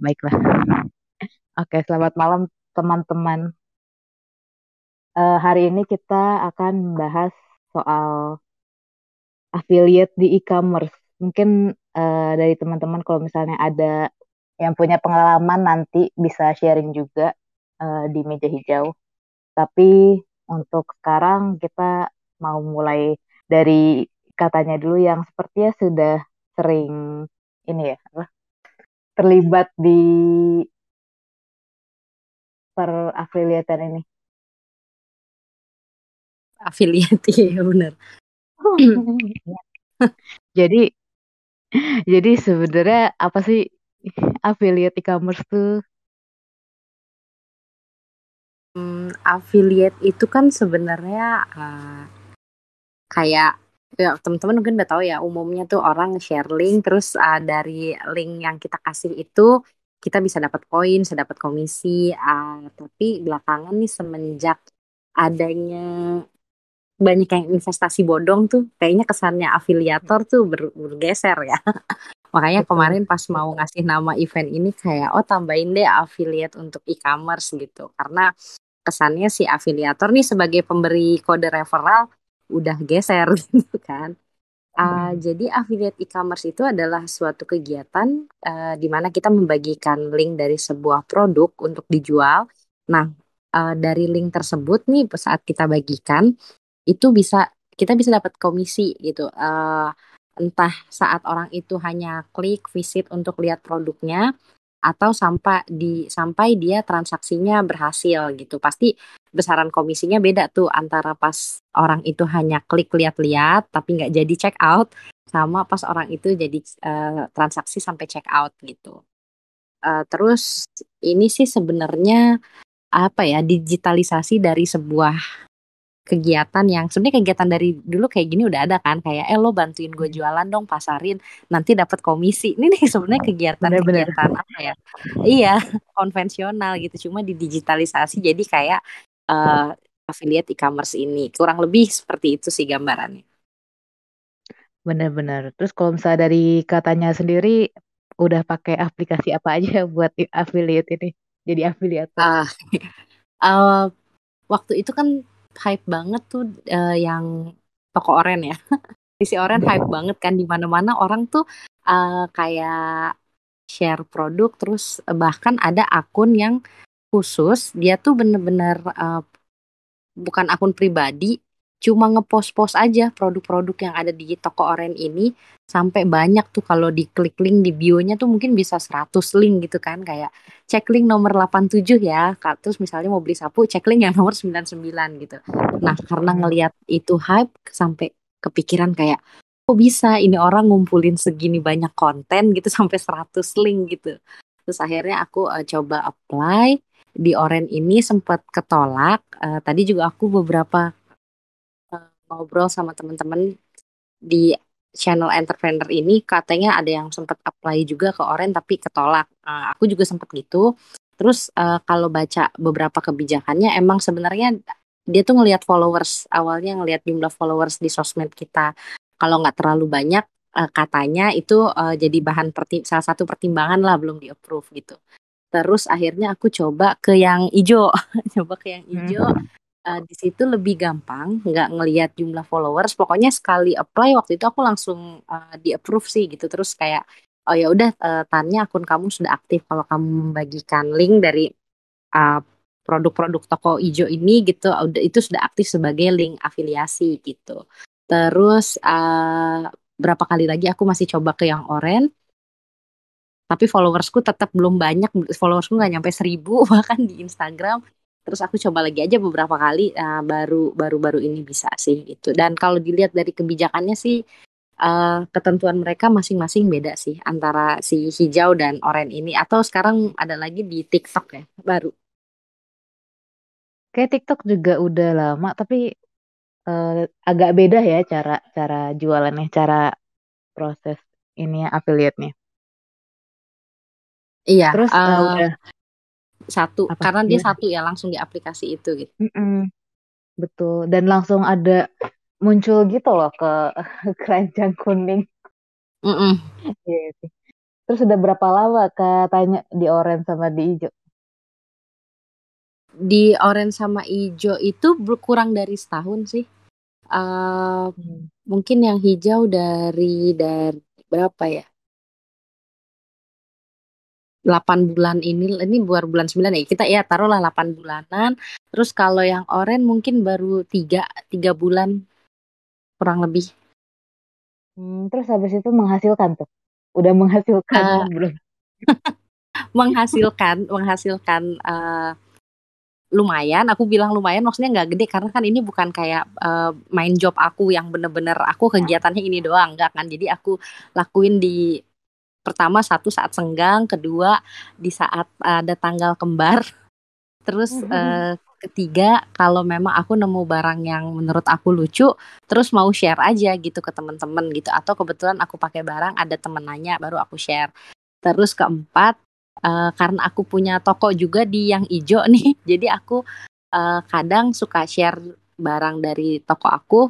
baiklah. Oke, selamat malam teman-teman. Uh, hari ini kita akan membahas soal affiliate di e-commerce. Mungkin uh, dari teman-teman kalau misalnya ada yang punya pengalaman nanti bisa sharing juga uh, di meja hijau. Tapi untuk sekarang kita mau mulai dari katanya dulu yang sepertinya sudah sering ini ya terlibat di perafiliatan ini? Afiliat ya benar. jadi jadi sebenarnya apa sih affiliate e-commerce tuh? Hmm, affiliate itu kan sebenarnya uh, kayak ya teman-teman mungkin udah tahu ya umumnya tuh orang share link terus uh, dari link yang kita kasih itu kita bisa dapat poin, bisa dapat komisi. Uh, tapi belakangan nih semenjak adanya banyak yang investasi bodong tuh, kayaknya kesannya afiliator tuh ber bergeser ya. Makanya kemarin pas mau ngasih nama event ini kayak oh tambahin deh affiliate untuk e-commerce gitu. Karena kesannya si afiliator nih sebagai pemberi kode referral udah geser gitu kan. Uh, jadi affiliate e-commerce itu adalah suatu kegiatan uh, di mana kita membagikan link dari sebuah produk untuk dijual. Nah, uh, dari link tersebut nih saat kita bagikan itu bisa kita bisa dapat komisi gitu. Uh, entah saat orang itu hanya klik visit untuk lihat produknya atau sampai di sampai dia transaksinya berhasil gitu. Pasti besaran komisinya beda tuh antara pas orang itu hanya klik lihat-lihat tapi nggak jadi check out sama pas orang itu jadi uh, transaksi sampai check out gitu. Uh, terus ini sih sebenarnya apa ya digitalisasi dari sebuah kegiatan yang sebenarnya kegiatan dari dulu kayak gini udah ada kan kayak eh lo bantuin gue hmm. jualan dong pasarin nanti dapat komisi. Ini nih sebenarnya kegiatan Bener-bener. kegiatan apa ya? Iya konvensional gitu cuma didigitalisasi jadi kayak uh, affiliate e-commerce ini. Kurang lebih seperti itu sih gambarannya. Benar-benar terus kalau misalnya dari katanya sendiri udah pakai aplikasi apa aja buat affiliate ini? Jadi affiliate uh, uh, waktu itu kan hype banget tuh uh, yang toko oren ya. Isi oren hype banget kan di mana-mana orang tuh uh, kayak share produk terus bahkan ada akun yang khusus dia tuh bener-bener uh, bukan akun pribadi cuma ngepost-post aja produk-produk yang ada di toko oren ini sampai banyak tuh kalau diklik link di bionya tuh mungkin bisa 100 link gitu kan kayak cek link nomor 87 ya terus misalnya mau beli sapu cek link yang nomor 99 gitu. Nah karena ngelihat itu hype sampai kepikiran kayak kok bisa ini orang ngumpulin segini banyak konten gitu sampai 100 link gitu? Terus akhirnya aku uh, coba apply di Oren ini sempat ketolak. Uh, tadi juga aku beberapa ngobrol sama teman-teman di channel entrepreneur ini katanya ada yang sempat apply juga ke Oren tapi ketolak. Uh, aku juga sempat gitu. Terus uh, kalau baca beberapa kebijakannya emang sebenarnya dia tuh ngelihat followers awalnya ngelihat jumlah followers di sosmed kita. Kalau nggak terlalu banyak uh, katanya itu uh, jadi bahan salah satu pertimbangan lah belum di approve gitu. Terus akhirnya aku coba ke yang hijau, coba ke yang hijau. Hmm uh, di situ lebih gampang, nggak ngelihat jumlah followers. Pokoknya sekali apply waktu itu aku langsung uh, di-approve sih gitu. Terus kayak oh ya udah uh, tanya akun kamu sudah aktif kalau kamu membagikan link dari uh, produk-produk toko hijau ini gitu udah itu sudah aktif sebagai link afiliasi gitu. Terus uh, berapa kali lagi aku masih coba ke yang orange tapi followersku tetap belum banyak followersku nggak nyampe seribu bahkan di Instagram terus aku coba lagi aja beberapa kali uh, baru baru baru ini bisa sih itu dan kalau dilihat dari kebijakannya sih uh, ketentuan mereka masing-masing beda sih antara si hijau dan oranye ini. Atau sekarang ada lagi di TikTok ya baru. Kayak TikTok juga udah lama tapi uh, agak beda ya cara cara jualannya cara proses ini affiliate-nya. Iya terus uh, udah satu Apa? karena dia satu ya langsung di aplikasi itu gitu. Mm-mm. Betul dan langsung ada muncul gitu loh ke keranjang kuning. Mm -mm. Terus udah berapa lama katanya di orange sama di hijau? Di orange sama hijau itu berkurang dari setahun sih. Uh, hmm. Mungkin yang hijau dari dari berapa ya? 8 bulan ini ini baru bulan 9 ya kita ya taruhlah 8 bulanan. Terus kalau yang orange mungkin baru 3 3 bulan kurang lebih. Hmm, terus habis itu menghasilkan tuh? Udah menghasilkan uh, belum? Menghasilkan menghasilkan uh, lumayan. Aku bilang lumayan maksudnya nggak gede karena kan ini bukan kayak uh, main job aku yang bener-bener aku kegiatannya ini doang nggak kan? Jadi aku lakuin di pertama satu saat senggang kedua di saat ada tanggal kembar. Terus uh, ketiga kalau memang aku nemu barang yang menurut aku lucu terus mau share aja gitu ke teman-teman gitu. Atau kebetulan aku pakai barang ada temen nanya baru aku share. Terus keempat uh, karena aku punya toko juga di yang hijau nih jadi aku uh, kadang suka share barang dari toko aku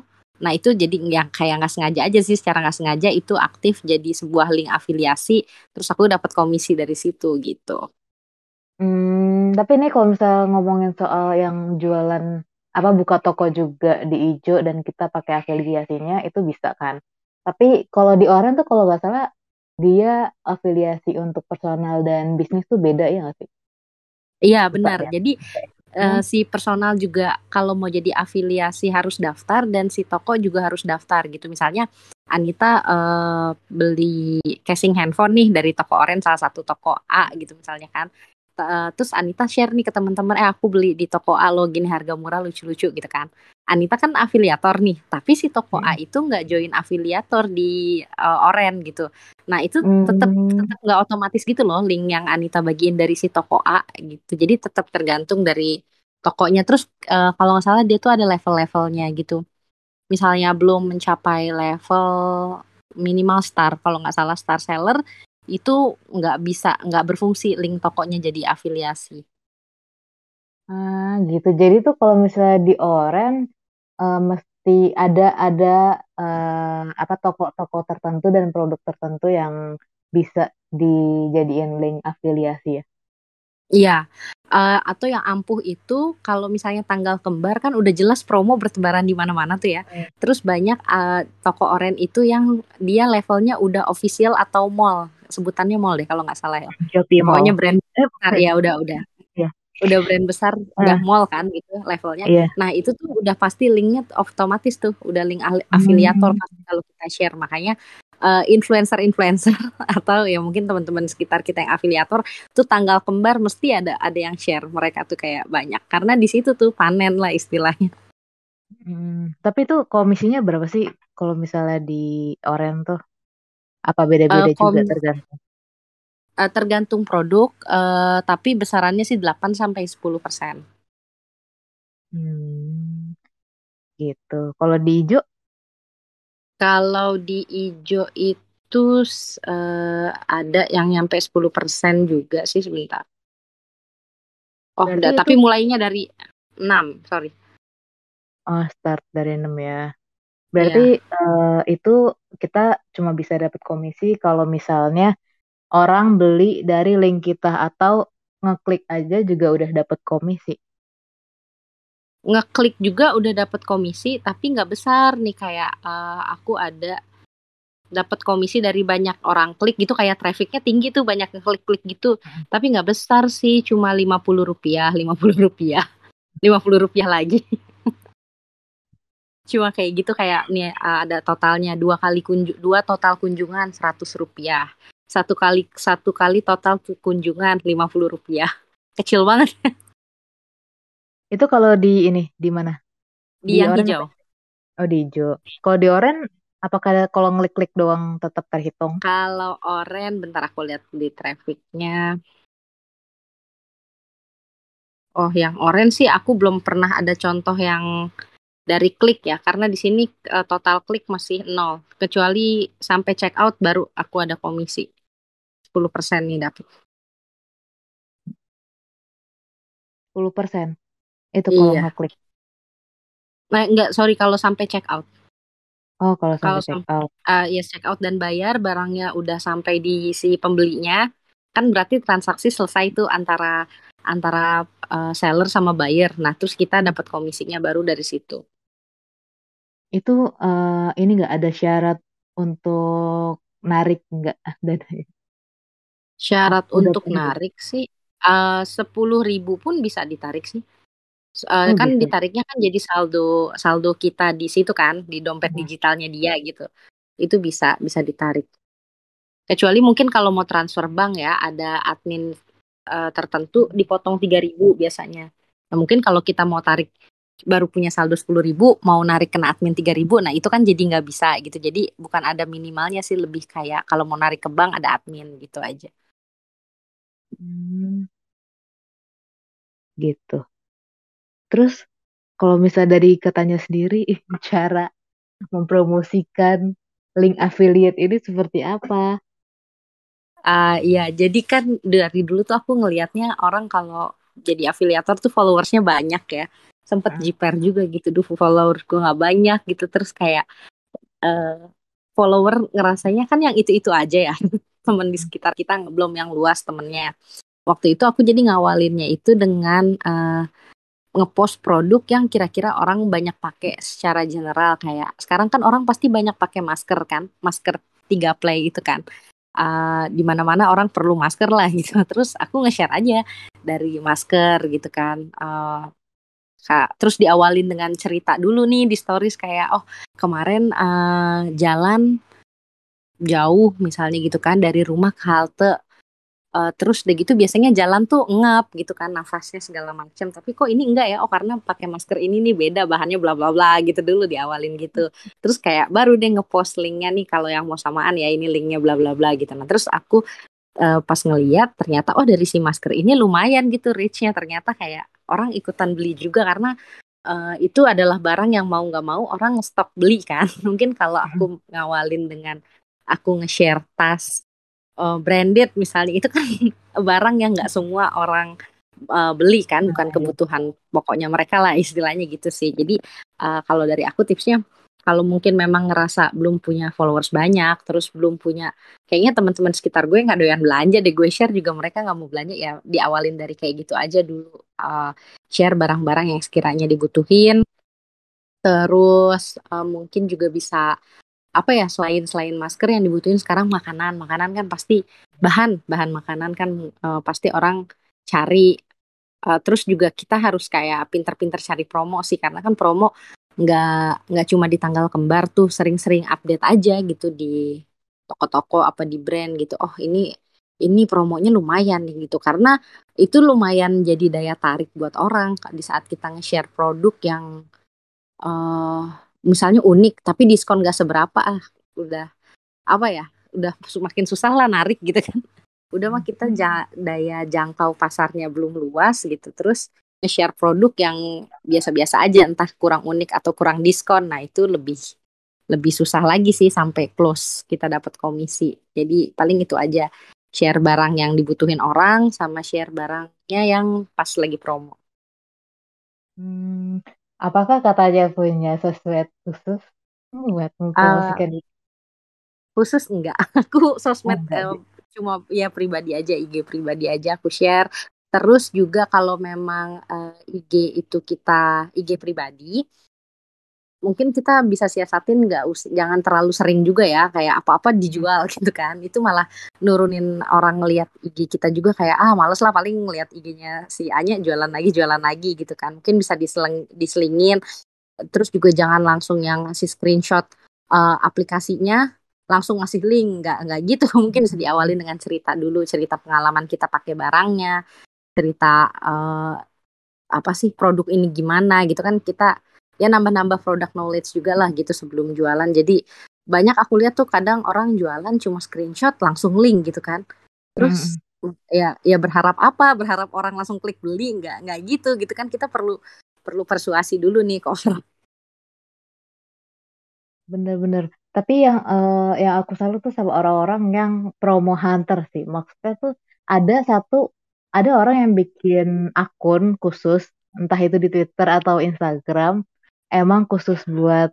nah itu jadi yang kayak nggak sengaja aja sih secara nggak sengaja itu aktif jadi sebuah link afiliasi terus aku dapat komisi dari situ gitu Hmm, tapi ini kalau misal ngomongin soal yang jualan apa buka toko juga di ijo dan kita pakai afiliasinya itu bisa kan. Tapi kalau di orang tuh kalau nggak salah dia afiliasi untuk personal dan bisnis tuh beda ya nggak sih? Iya benar. Ya? Jadi uh, si personal juga kalau mau jadi afiliasi harus daftar dan si toko juga harus daftar gitu. Misalnya Anita uh, beli casing handphone nih dari toko Orange salah satu toko A gitu misalnya kan uh, terus Anita share nih ke teman-teman eh aku beli di toko A lo gini harga murah lucu-lucu gitu kan. Anita kan afiliator nih tapi si toko hmm. A itu nggak join afiliator di uh, Oren gitu. Nah itu tetap hmm. tetap nggak otomatis gitu loh link yang Anita bagiin dari si toko A gitu. Jadi tetap tergantung dari tokonya. Terus uh, kalau nggak salah dia tuh ada level-levelnya gitu. Misalnya belum mencapai level minimal star kalau nggak salah star seller itu nggak bisa nggak berfungsi link tokonya jadi afiliasi. Ah gitu. Jadi tuh kalau misalnya di Oren uh, mesti ada ada uh, apa toko-toko tertentu dan produk tertentu yang bisa dijadiin link afiliasi ya. Iya, uh, atau yang ampuh itu kalau misalnya tanggal kembar kan udah jelas promo bertebaran di mana-mana tuh ya. Hmm. Terus banyak uh, toko oren itu yang dia levelnya udah official atau mall, sebutannya mall deh kalau nggak salah ya. Shopee Pokoknya brand besar ya udah udah. Yeah. Udah brand besar, uh. udah mall kan gitu levelnya. Yeah. Nah itu tuh udah pasti linknya otomatis tuh, udah link afiliator hmm. pasti kalau kita share. Makanya uh, influencer-influencer atau ya mungkin teman-teman sekitar kita yang afiliator tuh tanggal kembar mesti ada ada yang share mereka tuh kayak banyak karena di situ tuh panen lah istilahnya. Hmm, tapi tuh komisinya berapa sih kalau misalnya di Oren tuh? Apa beda-beda uh, juga tergantung? Uh, tergantung produk, uh, tapi besarannya sih 8 sampai 10 persen. Hmm, gitu. Kalau di hijau? Kalau di ijo itu uh, ada yang nyampe 10% juga sih sebentar. Oh, enggak, tapi mulainya dari 6, sorry. Oh, start dari 6 ya. Berarti yeah. uh, itu kita cuma bisa dapat komisi kalau misalnya orang beli dari link kita atau ngeklik aja juga udah dapat komisi. Ngeklik juga udah dapat komisi tapi nggak besar nih kayak uh, aku ada dapat komisi dari banyak orang. Klik gitu kayak trafficnya tinggi tuh banyak klik-klik gitu. Hmm. tapi nggak besar sih cuma lima puluh rupiah lima puluh rupiah. lima puluh rupiah lagi cuma kayak gitu kayak nih ada totalnya dua kali kunjung dua total kunjungan seratus rupiah satu kali satu kali total kunjungan lima puluh rupiah kecil banget Itu kalau di ini di mana? Di, di yang hijau. Oh di hijau. Kalau di oren apakah kalau ngeklik-klik doang tetap terhitung? Kalau oren bentar aku lihat di trafficnya. Oh yang oren sih aku belum pernah ada contoh yang dari klik ya karena di sini uh, total klik masih nol kecuali sampai check out baru aku ada komisi 10% nih dapat 10% itu kalau iya. ngeklik. Nah, enggak, sorry kalau sampai check out. Oh, kalau Kalau sampai check sampai out. uh, ya check out dan bayar barangnya udah sampai di si pembelinya, kan berarti transaksi selesai tuh antara antara uh, seller sama buyer. Nah, terus kita dapat komisinya baru dari situ. Itu uh, ini nggak ada syarat untuk narik nggak dananya? Syarat Udah untuk narik sih uh, sepuluh ribu pun bisa ditarik sih. Uh, Oh kan bisa. ditariknya kan jadi saldo saldo kita di situ kan di dompet Hmm. digitalnya dia gitu. Itu bisa bisa ditarik. Kecuali mungkin kalau mau transfer bank ya ada admin uh, tertentu dipotong 3000 biasanya. Nah, mungkin kalau kita mau tarik baru punya saldo 10 ribu mau narik kena admin 3 ribu nah itu kan jadi nggak bisa gitu jadi bukan ada minimalnya sih lebih kayak kalau mau narik ke bank ada admin gitu aja Hmm, gitu. Terus kalau misalnya dari katanya sendiri cara mempromosikan link affiliate ini seperti apa? Uh, ya jadi kan dari dulu tuh aku ngelihatnya orang kalau jadi afiliator tuh followersnya banyak ya. Sempet Hmm. jiper juga gitu duh followers gue nggak banyak gitu. Terus kayak uh, follower ngerasanya kan yang itu-itu aja ya. Temen di sekitar kita belum yang luas temennya waktu itu aku jadi ngawalinnya itu dengan uh, ngepost produk yang kira-kira orang banyak pakai secara general. Kayak sekarang kan orang pasti banyak pakai masker kan masker tiga play itu kan uh, di mana-mana orang perlu masker lah gitu. Terus aku nge-share aja dari masker gitu kan. Uh, terus diawalin dengan cerita dulu nih di stories kayak oh kemarin uh, jalan jauh misalnya gitu kan dari rumah ke halte uh, terus udah gitu biasanya jalan tuh ngap gitu kan nafasnya segala macam tapi kok ini enggak ya? Oh karena pakai masker ini nih beda bahannya bla bla bla gitu dulu diawalin gitu. Terus kayak baru deh ngepost linknya nih kalau yang mau samaan ya ini linknya bla bla bla gitu. Nah terus aku uh, pas ngeliat ternyata oh dari si masker ini lumayan gitu reachnya. Ternyata kayak orang ikutan beli juga karena uh, itu adalah barang yang mau nggak mau orang stop beli kan. Mungkin kalau aku ngawalin dengan aku nge-share tas uh, branded misalnya itu kan barang yang nggak semua orang uh, beli kan bukan kebutuhan pokoknya mereka lah istilahnya gitu sih. Jadi uh, kalau dari aku tipsnya kalau mungkin memang ngerasa belum punya followers banyak terus belum punya kayaknya teman-teman sekitar gue nggak doyan belanja deh gue share juga mereka nggak mau belanja ya diawalin dari kayak gitu aja dulu. Uh, share barang-barang yang sekiranya dibutuhin. Terus uh, mungkin juga bisa apa ya selain selain masker yang dibutuhin sekarang makanan. Makanan kan pasti bahan bahan makanan kan uh, pasti orang cari. Uh, terus juga kita harus kayak pinter-pinter cari promo sih karena kan promo nggak nggak cuma di tanggal kembar tuh sering-sering update aja gitu di toko-toko apa di brand gitu. Oh ini ini promonya lumayan nih gitu. Karena itu lumayan jadi daya tarik buat orang di saat kita nge-share produk yang uh, misalnya unik tapi diskon gak seberapa ah udah apa ya udah semakin susah lah narik gitu kan. Udah mah kita ja, daya jangkau pasarnya belum luas gitu terus nge-share produk yang biasa-biasa aja entah kurang unik atau kurang diskon. Nah itu lebih lebih susah lagi sih sampai close kita dapat komisi. Jadi paling itu aja share barang yang dibutuhin orang sama share barangnya yang pas lagi promo. Hmm, apakah katanya punya sosmed khusus? Buat mempromosikan uh, khusus enggak. Aku sosmed oh, uh, cuma ya pribadi aja IG pribadi aja aku share. Terus juga kalau memang uh, IG itu kita IG pribadi mungkin kita bisa siasatin nggak jangan terlalu sering juga ya kayak apa-apa dijual gitu kan. Itu malah nurunin orang ngelihat IG kita juga kayak ah males lah paling ngelihat IG-nya si Anya jualan lagi jualan lagi gitu kan. Mungkin bisa diseling, diselingin. Terus juga jangan langsung yang ngasih screenshot uh, aplikasinya langsung ngasih link. Nggak nggak gitu. Mungkin bisa diawali dengan cerita dulu cerita pengalaman kita pakai barangnya cerita uh, apa sih produk ini gimana gitu kan. Kita ya nambah-nambah produk knowledge juga lah gitu sebelum jualan. Jadi banyak aku lihat tuh kadang orang jualan cuma screenshot langsung link gitu kan. Terus hmm. ya ya berharap apa? Berharap orang langsung klik beli? Nggak nggak gitu. Gitu kan kita perlu perlu persuasi dulu nih ke orang bener-bener tapi yang uh, yang aku salut tuh sama orang-orang yang promo hunter sih. Maksudnya tuh ada satu ada orang yang bikin akun khusus entah itu di Twitter atau Instagram emang khusus buat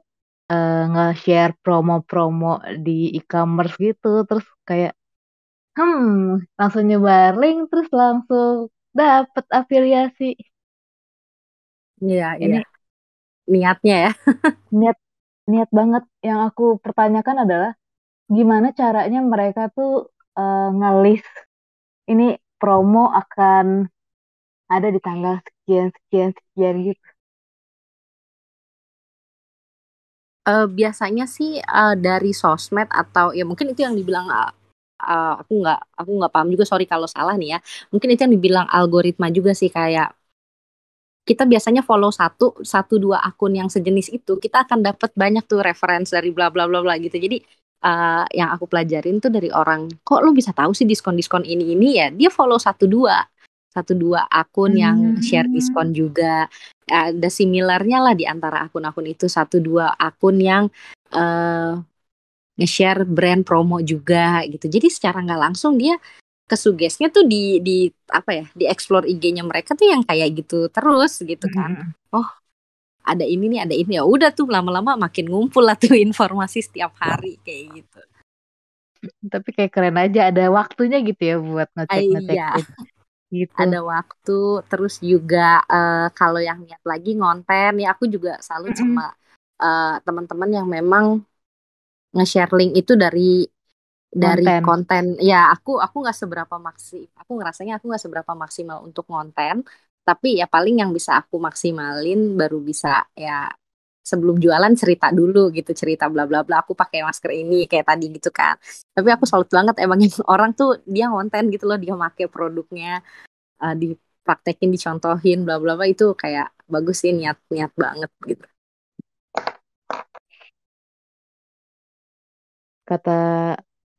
uh, nge-share promo-promo di e-commerce gitu terus kayak hmm langsung nyebar link terus langsung dapet afiliasi. Iya iya. Niatnya ya. Niat niat banget. Yang aku pertanyakan adalah gimana caranya mereka tuh uh, ngelis ini promo akan ada di tanggal sekian sekian sekian gitu uh, biasanya sih uh, dari sosmed atau ya mungkin itu yang dibilang uh, aku nggak aku nggak paham juga sorry kalau salah nih ya. Mungkin itu yang dibilang algoritma juga sih kayak kita biasanya follow satu satu dua akun yang sejenis itu kita akan dapat banyak tuh reference dari bla bla bla bla gitu. Jadi uh, yang aku pelajarin tuh dari orang kok lu bisa tahu sih diskon diskon ini ini ya? Dia follow satu dua satu dua akun hmm. yang share diskon juga ada similarnya lah di antara akun-akun itu satu dua akun yang uh, nge-share brand promo juga gitu jadi secara nggak langsung dia kesugesnya tuh di di apa ya di explore IG-nya mereka tuh yang kayak gitu terus gitu kan hmm. oh ada ini nih ada ini ya udah tuh lama-lama makin ngumpul lah tuh informasi setiap hari kayak gitu tapi kayak keren aja ada waktunya gitu ya buat ngecek ngecek iya. Gitu ada waktu terus juga uh, kalau yang niat lagi ngonten ya aku juga salut mm -hmm. sama uh, teman-teman yang memang nge-share link itu dari dari konten. konten ya aku aku nggak seberapa maksi aku ngerasanya aku nggak seberapa maksimal untuk konten tapi ya paling yang bisa aku maksimalin baru bisa ya sebelum jualan cerita dulu gitu cerita bla bla bla aku pakai masker ini kayak tadi gitu kan. Tapi aku salut banget emang orang tuh dia konten gitu loh dia pakai produknya uh, dipraktekin dicontohin bla bla bla itu kayak bagus sih niat niat banget gitu. Kata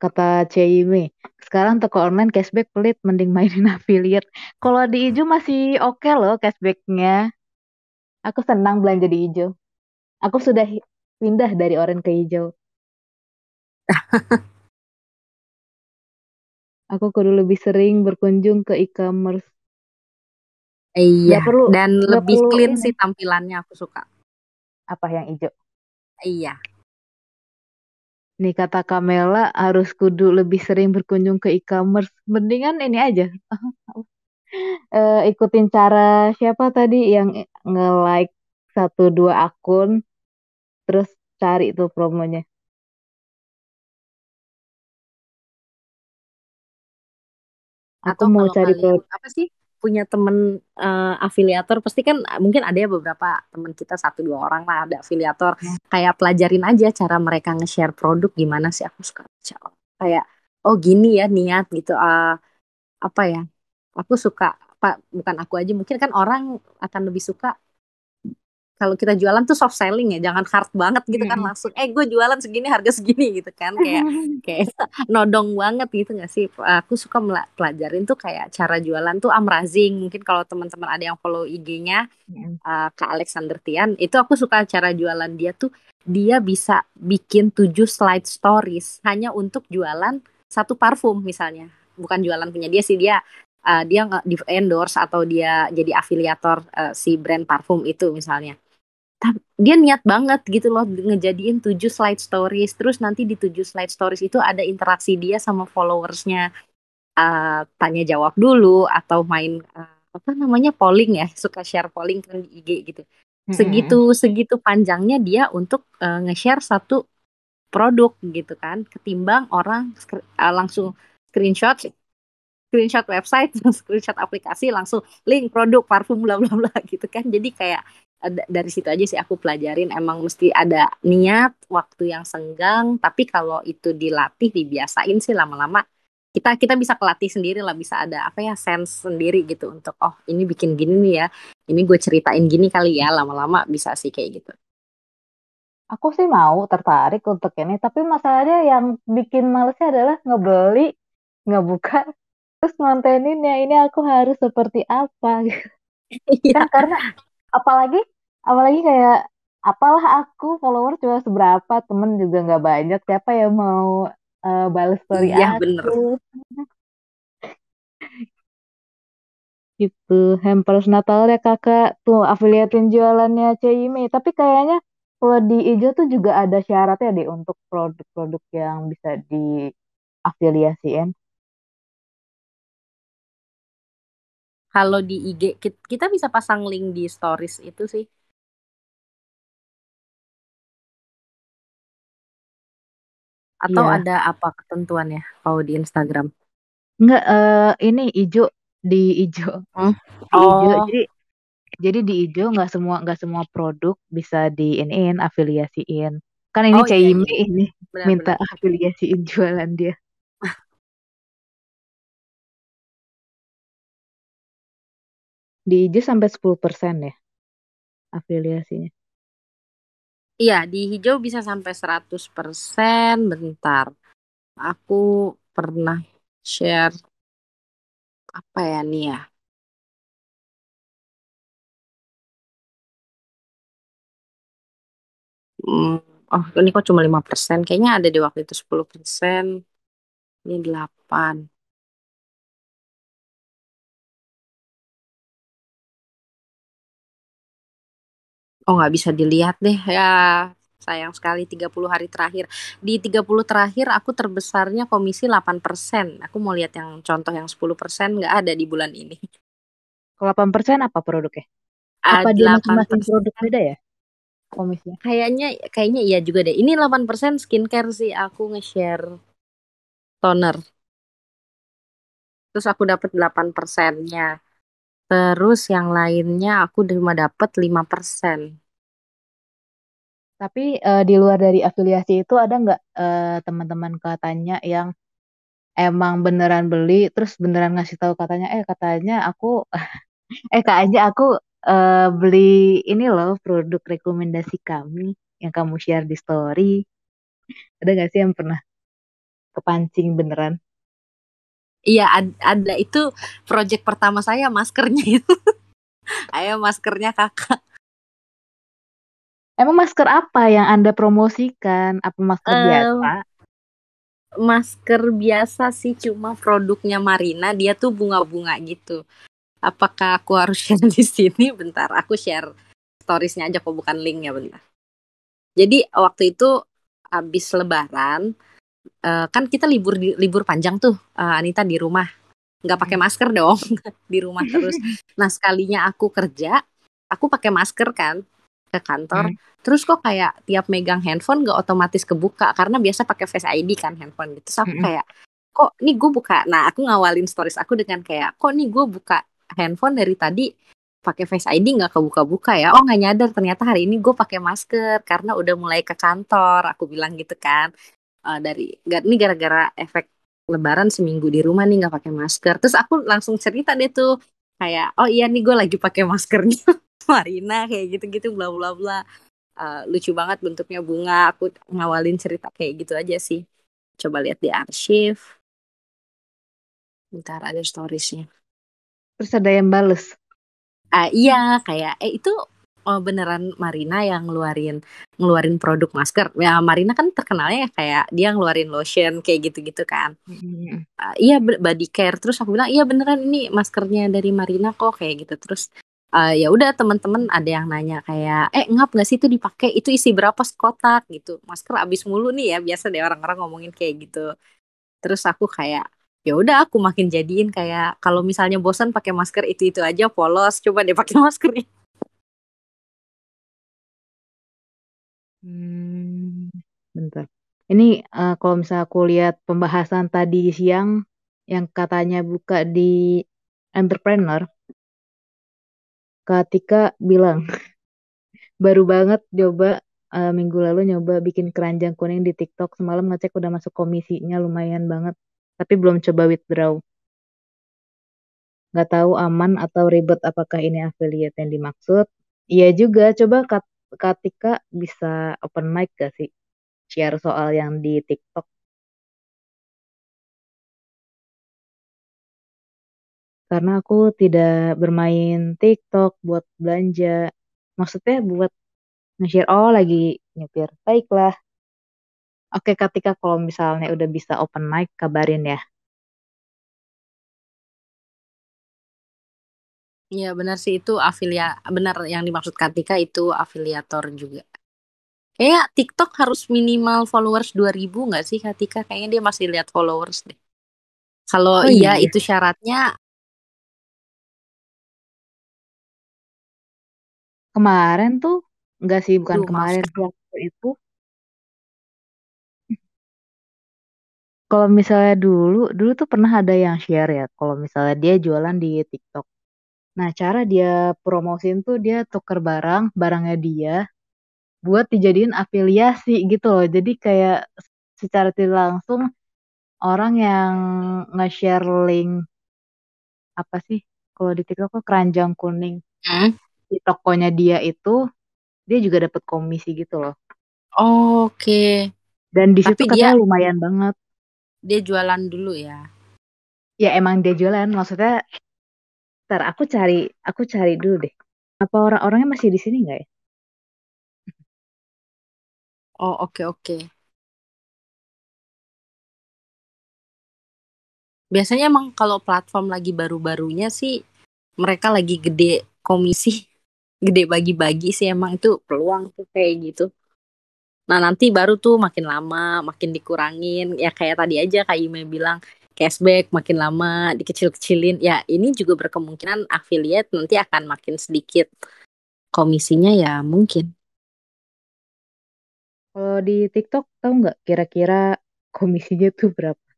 kata Cime sekarang toko online cashback pelit mending mainin affiliate. Kalau di Ijo masih oke okay loh cashbacknya. Aku senang belanja di Ijo aku sudah pindah dari orange ke hijau aku kudu lebih sering berkunjung ke e-commerce iya perlu, dan lebih perlu clean ini. sih tampilannya aku suka apa yang hijau iya Nih kata Kamela harus kudu lebih sering berkunjung ke e-commerce. Mendingan ini aja. uh, ikutin cara siapa tadi yang nge-like satu dua akun terus cari tuh promonya. Aku Atau mau cari kalian, apa sih punya temen uh, afiliator pasti kan mungkin ada ya beberapa temen kita satu dua orang lah ada afiliator hmm. kayak pelajarin aja cara mereka nge-share produk gimana sih aku suka kayak oh gini ya niat gitu uh, apa ya aku suka pak bukan aku aja mungkin kan orang akan lebih suka kalau kita jualan tuh soft selling ya jangan hard banget gitu kan langsung eh gue jualan segini harga segini gitu kan. Kayak kayak nodong banget gitu gak sih? Aku suka pelajarin tuh kayak cara jualan tuh amrazing. Mungkin kalau teman-teman ada yang follow IG-nya mm. uh, ke Alexander Tian itu aku suka cara jualan dia tuh dia bisa bikin tujuh slide stories hanya untuk jualan satu parfum misalnya. Bukan jualan punya dia sih dia uh, dia di endorse atau dia jadi afiliator uh, si brand parfum itu misalnya dia niat banget gitu loh ngejadiin tujuh slide stories. Terus nanti di tujuh slide stories itu ada interaksi dia sama followersnya. Uh, tanya jawab dulu atau main uh, apa namanya polling ya. Suka share polling kan di IG gitu. Segitu mm -hmm. segitu panjangnya dia untuk uh, nge-share satu produk gitu kan. Ketimbang orang uh, langsung screenshot screenshot website screenshot aplikasi langsung link produk parfum bla bla bla gitu kan. Jadi kayak dari situ aja sih aku pelajarin. Emang mesti ada niat waktu yang senggang. Tapi kalau itu dilatih dibiasain sih lama-lama. Kita kita bisa kelatih sendiri lah. Bisa ada apa ya sense sendiri gitu untuk oh ini bikin gini nih ya. Ini gue ceritain gini kali ya. Lama-lama bisa sih kayak gitu. Aku sih mau tertarik untuk ini. Tapi masalahnya yang bikin malesnya adalah ngebeli ngebuka terus ngontenin ya ini aku harus seperti apa. Gitu kan karena apalagi apalagi kayak apalah aku follower cuma seberapa temen juga nggak banyak siapa yang mau uh, balas story iya, aku bener. gitu hampers Natal ya kakak tuh afiliatin jualannya Cime tapi kayaknya Kalau di ijo tuh juga ada syaratnya deh untuk produk-produk yang bisa diafiliasiin. Kalau di IG kita bisa pasang link di stories itu sih. Atau Iya. ada apa ketentuannya kalau di Instagram? Enggak, uh, ini ijo di ijo. Hmm? Di ijo. Oh. Jadi jadi di ijo nggak semua nggak semua produk bisa diinin afiliasiin. Kan ini oh, iya, iya. ini benar, minta benar. afiliasiin jualan dia. Di ijo sampai 10% ya afiliasinya. Iya, di hijau bisa sampai 100%. Bentar. Aku pernah share apa ya nih ya? Hmm, oh, ini kok cuma 5%. Kayaknya ada di waktu itu 10%. Ini 8. Oh, nggak bisa dilihat deh. Ya, sayang sekali 30 hari terakhir. Di 30 terakhir aku terbesarnya komisi 8%. Aku mau lihat yang contoh yang 10% nggak ada di bulan ini. 8% apa produknya? Uh, apa dia masing-masing produk beda ya? Komisnya. Kayaknya kayaknya iya juga deh. Ini 8% skincare sih aku nge-share toner. Terus aku dapat 8 persennya. Terus yang lainnya aku cuma dapat 5 persen. Tapi uh, di luar dari afiliasi itu ada nggak uh, teman-teman katanya yang emang beneran beli terus beneran ngasih tahu katanya eh katanya aku eh kayaknya aku uh, beli ini loh produk rekomendasi kami yang kamu share di story ada nggak sih yang pernah kepancing beneran iya ada itu project pertama saya maskernya itu. Ayo maskernya kakak. Emang masker apa yang anda promosikan? Apa masker uh, biasa? masker biasa sih cuma produknya Marina. Dia tuh bunga-bunga gitu. Apakah aku harus share di sini? Bentar aku share storiesnya aja kok bukan linknya bentar. Jadi waktu itu habis lebaran uh, kan kita libur di, libur panjang tuh uh, Anita di rumah. Nggak pakai masker dong di rumah terus. Nah sekalinya aku kerja aku pakai masker kan ke kantor. Hmm. terus kok kayak tiap megang handphone gak otomatis kebuka karena biasa pakai face ID kan handphone gitu. Terus aku hmm. kayak kok nih gue buka? Nah aku ngawalin stories aku dengan kayak kok nih gue buka handphone dari tadi pakai face ID nggak kebuka-buka ya? Oh nggak nyadar ternyata hari ini gue pakai masker karena udah mulai ke kantor aku bilang gitu kan uh, dari ini gara-gara efek lebaran seminggu di rumah nih nggak pakai masker. Terus aku langsung cerita deh tuh kayak oh iya nih gue lagi pakai maskernya. Marina kayak gitu-gitu bla bla bla. Uh, lucu banget bentuknya bunga. Aku ngawalin cerita kayak gitu aja sih. Coba lihat di arsip bentar ada storiesnya. Terus ada yang bales? Uh, iya kayak eh itu oh, beneran Marina yang ngeluarin ngeluarin produk masker. Ya Marina kan terkenalnya kayak dia ngeluarin lotion kayak gitu-gitu kan. Mm. uh, iya body care. Terus aku bilang iya beneran ini maskernya dari Marina kok kayak gitu. Terus uh, ya udah teman-teman ada yang nanya kayak eh ngap nggak sih itu dipakai? Itu isi berapa sekotak? Gitu. Masker abis mulu nih ya biasa deh orang-orang ngomongin kayak gitu. Terus aku kayak ya udah aku makin jadiin kayak kalau misalnya bosan pakai masker itu itu aja polos. Coba deh pakai masker hmm, bentar ini uh, kalau misalnya aku lihat pembahasan tadi siang yang katanya buka di entrepreneur Katika bilang, baru banget coba uh, minggu lalu nyoba bikin keranjang kuning di TikTok. Semalam ngecek udah masuk komisinya lumayan banget, tapi belum coba withdraw. Gak tahu aman atau ribet apakah ini affiliate yang dimaksud. Iya juga, coba Katika bisa open mic gak sih? Share soal yang di TikTok. karena aku tidak bermain TikTok buat belanja. Maksudnya buat nge-share, oh lagi nyupir. Baiklah. Oke, ketika kalau misalnya udah bisa open mic, kabarin ya. Iya benar sih itu afilia benar yang dimaksud Katika itu afiliator juga. Kayaknya TikTok harus minimal followers 2000 nggak sih Katika? Kayaknya dia masih lihat followers deh. Kalau Oh, iya iya. itu syaratnya Kemarin tuh enggak sih, bukan maaf. kemarin waktu itu. Kalau misalnya dulu, dulu tuh pernah ada yang share ya, kalau misalnya dia jualan di TikTok. Nah, cara dia promosiin tuh dia tuker barang, barangnya dia, buat dijadiin afiliasi gitu loh. Jadi kayak secara tidak langsung orang yang nge-share link apa sih kalau di TikTok tuh keranjang kuning Hmm? di tokonya dia itu dia juga dapat komisi gitu loh. Oke. Dan di situ Tapi katanya dia lumayan banget. dia jualan dulu ya. Ya emang dia jualan, maksudnya Ntar aku cari, aku cari dulu deh. Apa orang-orangnya masih di sini nggak ya? Oh, oke oke. Biasanya emang kalau platform lagi baru-barunya sih mereka lagi gede komisi, gede bagi-bagi sih emang itu peluang tuh kayak gitu. Nah, nanti baru tuh makin lama, makin dikurangin. Ya kayak tadi aja Kak Ime bilang, cashback makin lama, dikecil-kecilin. Ya, ini juga berkemungkinan affiliate nanti akan makin sedikit. Komisinya ya mungkin. Kalau di TikTok tahu nggak kira-kira komisinya tuh berapa?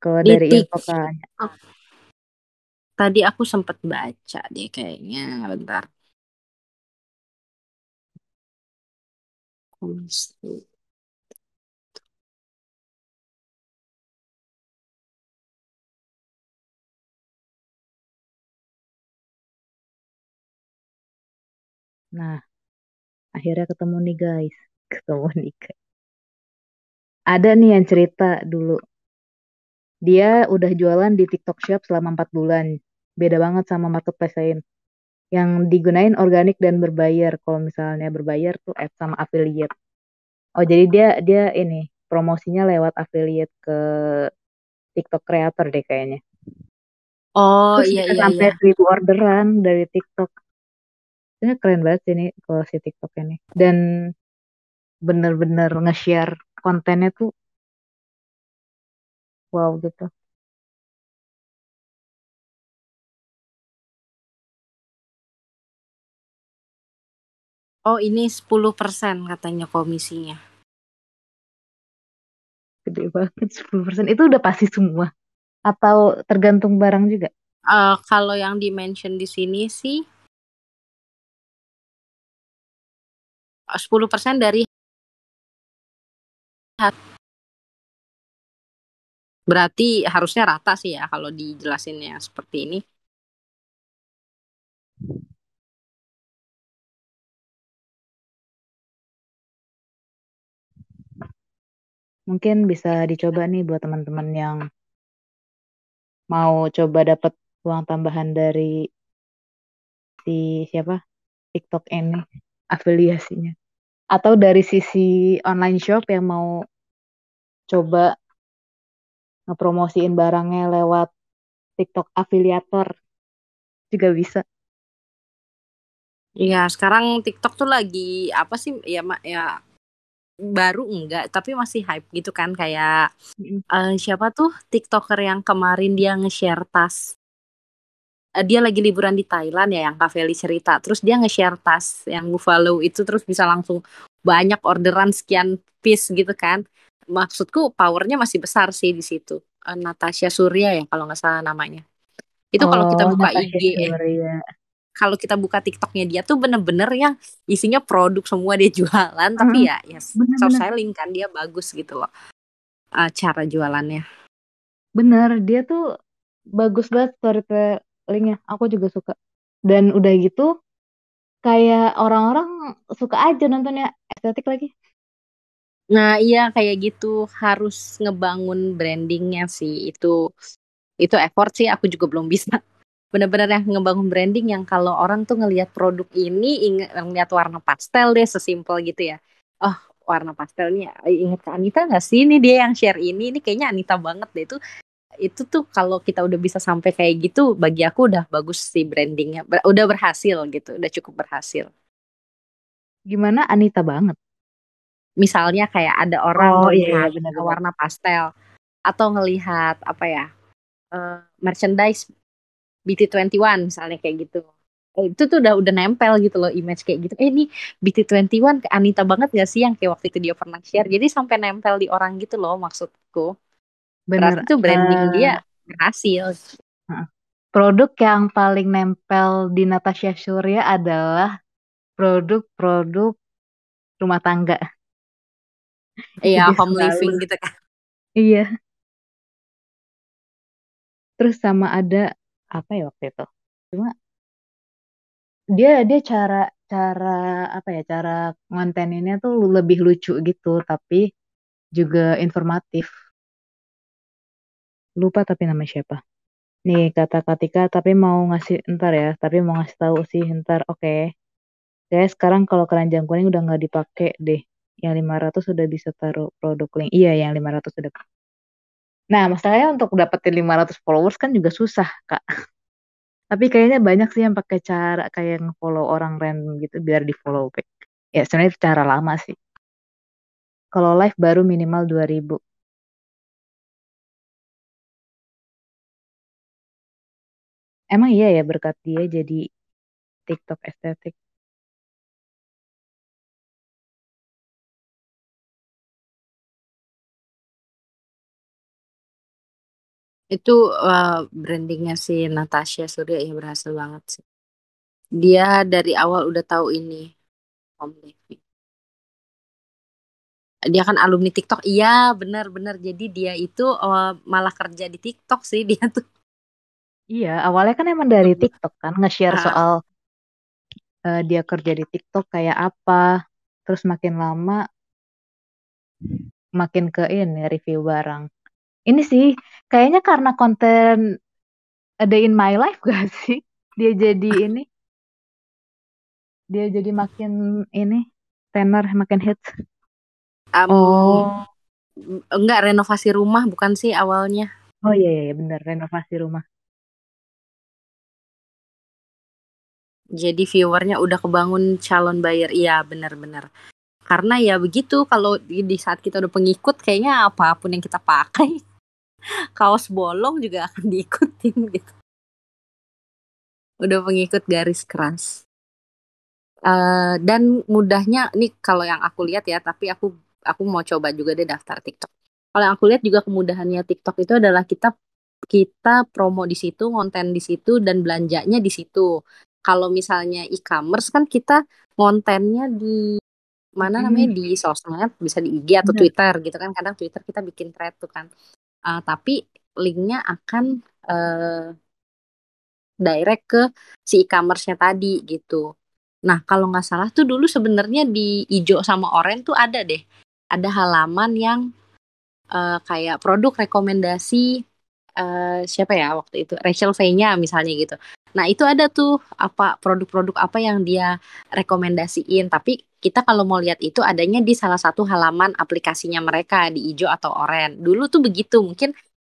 Kalau dari info kakaknya. Tadi aku sempat baca deh kayaknya, bentar. Komisi. Nah, akhirnya ketemu nih guys. Ketemu nih guys. Ada nih yang cerita dulu. Dia udah jualan di TikTok Shop selama 4 bulan. Beda banget sama marketplace lain. Yang digunain organik dan berbayar. Kalau misalnya berbayar tuh add sama affiliate. Oh, jadi dia dia ini promosinya lewat affiliate ke TikTok creator deh kayaknya. Oh, Terus iya iya sampai iya. seribu orderan dari TikTok. Ini keren banget sih ini kalau si TikTok ini. Dan bener-bener nge-share kontennya tuh wow gitu. Oh, ini 10% katanya komisinya. Gede banget 10%. Itu udah pasti semua. Atau tergantung barang juga? Uh, kalau yang di-mention di sini sih 10% dari berarti harusnya rata sih ya kalau dijelasinnya seperti ini. Mungkin bisa dicoba nih buat teman-teman yang mau coba dapat uang tambahan dari si siapa TikTok ini afiliasinya. Atau dari sisi online shop yang mau coba ngepromosiin barangnya lewat TikTok afiliator juga bisa. Iya, sekarang TikTok tuh lagi apa sih ya mak ya baru enggak tapi masih hype gitu kan kayak uh, siapa tuh TikToker yang kemarin dia nge-share tas uh, dia lagi liburan di Thailand ya yang Kak Feli cerita. Terus dia nge-share tas yang Buffalo itu terus bisa langsung banyak orderan sekian piece gitu kan. Maksudku powernya masih besar sih di situ. Uh, Natasha Surya ya kalau nggak salah namanya. Itu oh, kalau kita buka Natasha IG Surya. kalau kita buka TikToknya dia tuh bener-bener yang isinya produk semua dia jualan, tapi ya ya bener, soft bener. selling kan dia bagus gitu loh uh, cara jualannya. Bener, dia tuh bagus banget storytellingnya. Aku juga suka. Dan udah gitu, kayak orang-orang suka aja nontonnya estetik lagi. Nah iya kayak gitu. Harus ngebangun brandingnya sih. Itu itu effort sih. Aku juga belum bisa bener-bener yang ngebangun branding yang kalau orang tuh ngelihat produk ini inget ngeliat warna pastel deh sesimpel gitu ya. Oh warna pastelnya. Inget ke Anita nggak sih? Ini dia yang share ini. Ini kayaknya Anita banget deh itu itu tuh kalau kita udah bisa sampai kayak gitu bagi aku udah bagus sih brandingnya. Udah berhasil gitu udah cukup berhasil. Gimana Anita banget? Misalnya kayak ada orang Oh iya, iya ngelihat benar-benar. warna pastel atau ngelihat apa ya uh, merchandise BT21 misalnya kayak gitu. Eh, itu tuh udah udah nempel gitu loh image kayak gitu. Eh ini BT21 ke Anita banget gak sih yang kayak waktu itu dia pernah share? Jadi sampai nempel di orang gitu loh maksudku bener berarti tuh branding uh, dia berhasil. produk yang paling nempel di Natasha Surya adalah produk-produk rumah tangga. Iya home selalu. living gitu kan. Iya. Terus sama ada apa ya waktu itu? Cuma dia dia cara cara apa ya cara ngonteninnya tuh lebih lucu gitu tapi juga informatif lupa tapi nama siapa. Nih kata Katika tapi mau ngasih ntar ya tapi mau ngasih tahu sih ntar oke. Okay. saya sekarang kalau keranjang kuning udah nggak dipakai deh. Yang 500 sudah bisa taruh produk link. Iya yang 500 sudah nah masalahnya untuk dapetin 500 followers kan juga susah kak. Tapi kayaknya banyak sih yang pakai cara kayak nge-follow orang random gitu biar di follow back. Ya sebenarnya itu cara lama sih. Kalau live baru minimal 2000 Emang iya ya berkat dia jadi TikTok estetik. itu uh, brandingnya si Natasha Surya ya berhasil banget sih. Dia dari awal udah tahu ini Om Devi. Dia kan alumni TikTok. Iya benar-benar. Jadi dia itu uh, malah kerja di TikTok sih dia tuh iya awalnya kan emang dari TikTok kan nge-share uh. soal uh, dia kerja di TikTok kayak apa terus makin lama makin ke ini review barang. Ini sih kayaknya karena konten A Day in My Life gak sih? Dia jadi ini. Dia jadi makin ini tenor makin hits. Um, oh. Enggak renovasi rumah bukan sih awalnya? Oh iya iya bener renovasi rumah jadi viewernya udah kebangun calon buyer. Iya benar-benar. Karena ya begitu kalau di, di saat kita udah pengikut kayaknya apa pun yang kita pakai kaos bolong juga akan diikutin gitu. Udah pengikut garis keras. Uh, dan mudahnya ini kalau yang aku lihat ya tapi aku aku mau coba juga deh daftar TikTok. Kalau yang aku lihat juga kemudahannya TikTok itu adalah kita kita promo di situ konten di situ dan belanjanya di situ kalau misalnya e-commerce kan kita kontennya di mana hmm. namanya? Di sosmed bisa di IG atau Bener. Twitter gitu kan. Kadang Twitter kita bikin thread tuh kan. Uh, tapi linknya akan uh, direct ke si e-commerce-nya tadi gitu. Nah kalau nggak salah tuh dulu sebenarnya di ijo sama orange tuh ada deh. Ada halaman yang uh, kayak produk rekomendasi uh, siapa ya waktu itu? Rachel V-nya misalnya gitu Nah, itu ada tuh apa produk-produk apa yang dia rekomendasiin. Tapi kita kalau mau lihat itu adanya di salah satu halaman aplikasinya mereka di hijau atau oranye. Dulu tuh begitu, mungkin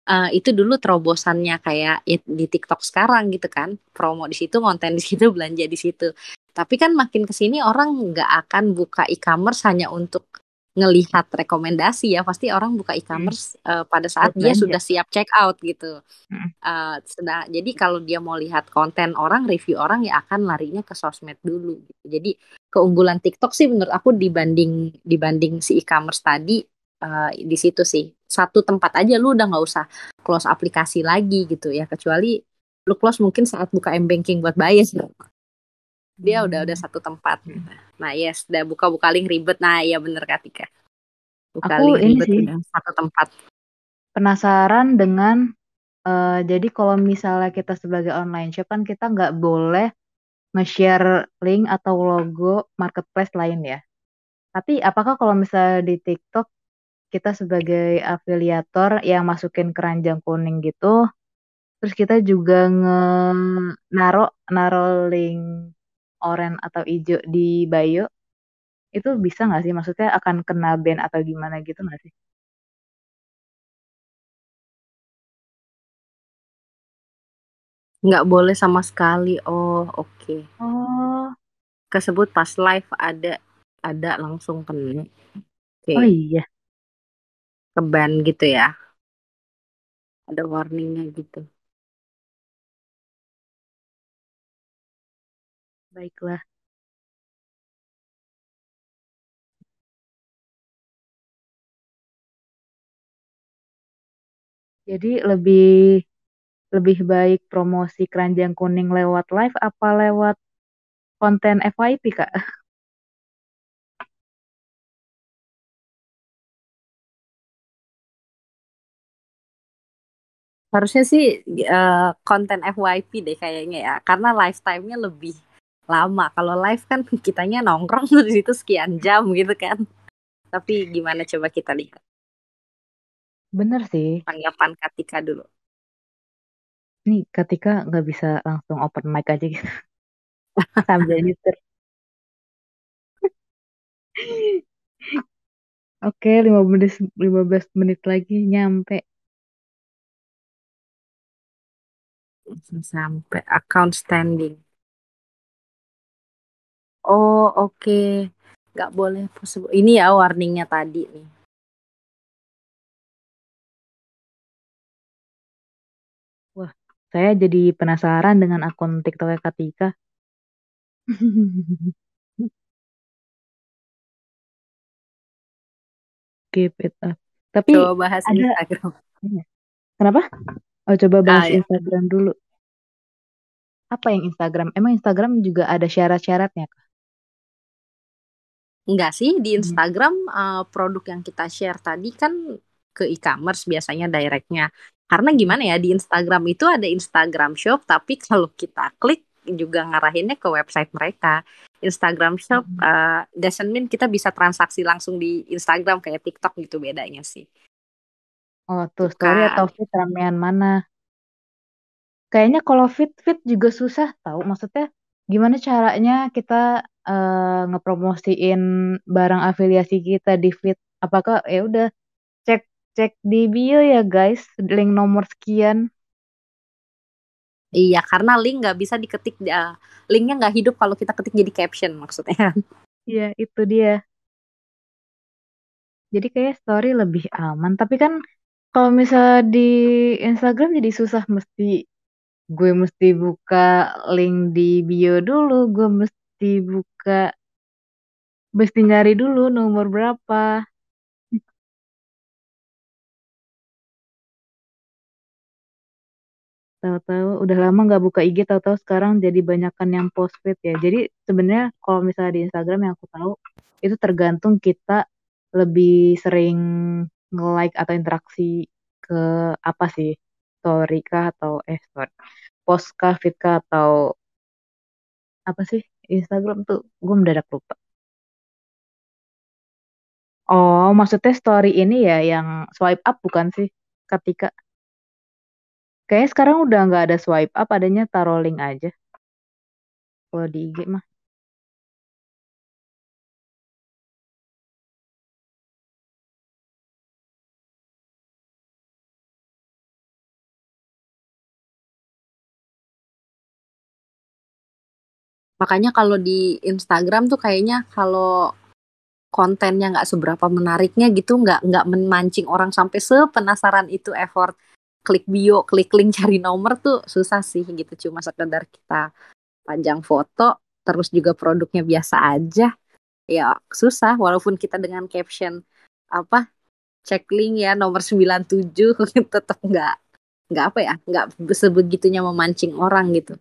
uh, itu dulu terobosannya kayak di TikTok sekarang gitu kan. Promo di situ, konten di situ, belanja di situ. Tapi kan makin ke sini orang nggak akan buka e-commerce hanya untuk ngelihat rekomendasi ya pasti orang buka e-commerce hmm. uh, pada saat dia sudah siap check out gitu. Hmm. Uh, sedang, jadi kalau dia mau lihat konten orang, review orang ya akan larinya ke sosmed dulu. Gitu. Jadi keunggulan TikTok sih menurut aku dibanding dibanding si e-commerce tadi uh, di situ sih satu tempat aja lu udah nggak usah close aplikasi lagi gitu ya kecuali lu close mungkin saat buka m banking buat bayar dia hmm. udah udah satu tempat. Nah yes udah buka buka link ribet. Nah iya bener Katika buka aku link ini ribet sih udah satu tempat. penasaran dengan uh, jadi kalau misalnya kita sebagai online shop kan kita nggak boleh nge-share link atau logo marketplace lain ya. Tapi apakah kalau misalnya di TikTok kita sebagai afiliator yang masukin keranjang kuning gitu terus kita juga nge naro naro link oranye atau hijau di bio itu bisa nggak sih maksudnya akan kena ban atau gimana gitu nggak sih nggak boleh sama sekali oh oke okay. oh kesebut pas live ada ada langsung kena Oke. Oh iya. Ke ban gitu ya. Ada warningnya gitu. Baiklah. Jadi lebih lebih baik promosi keranjang kuning lewat live apa lewat konten FYP kak? Harusnya sih uh, konten FYP deh kayaknya ya, karena lifetime-nya lebih lama. Kalau live kan kitanya nongkrong di situ sekian jam gitu kan. Tapi gimana coba kita lihat. Bener sih. Tanggapan Katika dulu. Nih Katika nggak bisa langsung open mic aja gitu. Sambil nyetir. Oke, 15 menit 15 menit lagi nyampe. Sampai account standing. Oh, oke. Okay. Nggak boleh possible. Ini ya warningnya tadi nih. Wah, saya jadi penasaran dengan akun TikTok Katika. Keep it up. Tapi coba bahas ada... Instagram. Iya. Kenapa? Oh, coba bahas ah, ya. Instagram dulu. Apa yang Instagram? Emang Instagram juga ada syarat-syaratnya kah? Enggak sih, di hmm. Instagram hmm. uh, produk yang kita share tadi kan ke e-commerce biasanya directnya. Karena gimana ya di Instagram itu ada Instagram Shop, tapi kalau kita klik juga ngarahinnya ke website mereka. Instagram Shop hmm. uh, doesn't mean kita bisa transaksi langsung di Instagram kayak TikTok gitu bedanya sih. Oh tuh story atau fit ramean mana? Kayaknya kalau fit fit juga susah tahu. Maksudnya gimana caranya kita uh, ngepromosiin barang afiliasi kita di fit? Apakah ya udah cek cek di bio ya guys, link nomor sekian. Iya, karena link nggak bisa diketik, uh, linknya nggak hidup kalau kita ketik jadi caption maksudnya. Iya, itu dia. Jadi kayak story lebih aman. Tapi kan kalau misalnya di Instagram jadi susah mesti gue mesti buka link di bio dulu, gue mesti buka mesti nyari dulu nomor berapa. Tahu-tahu udah lama nggak buka IG, tahu-tahu sekarang jadi banyakkan yang post feed ya. Jadi sebenarnya kalau misalnya di Instagram yang aku tahu itu tergantung kita lebih sering nge-like atau interaksi ke apa sih? Story kah atau eh story. Post kah, feed kah atau apa sih? Instagram tuh gue mendadak lupa. Oh, maksudnya story ini ya yang swipe up bukan sih? Ketika Kayaknya sekarang udah nggak ada swipe up, adanya taruh link aja. Kalau di IG mah. Makanya kalau di Instagram tuh kayaknya kalau kontennya nggak seberapa menariknya gitu, nggak nggak memancing orang sampai sepenasaran itu effort klik bio, klik link cari nomor tuh susah sih gitu. Cuma sekedar kita panjang foto, terus juga produknya biasa aja. Ya susah, walaupun kita dengan caption apa cek link ya nomor 97 tetap nggak nggak apa ya nggak sebegitunya memancing orang gitu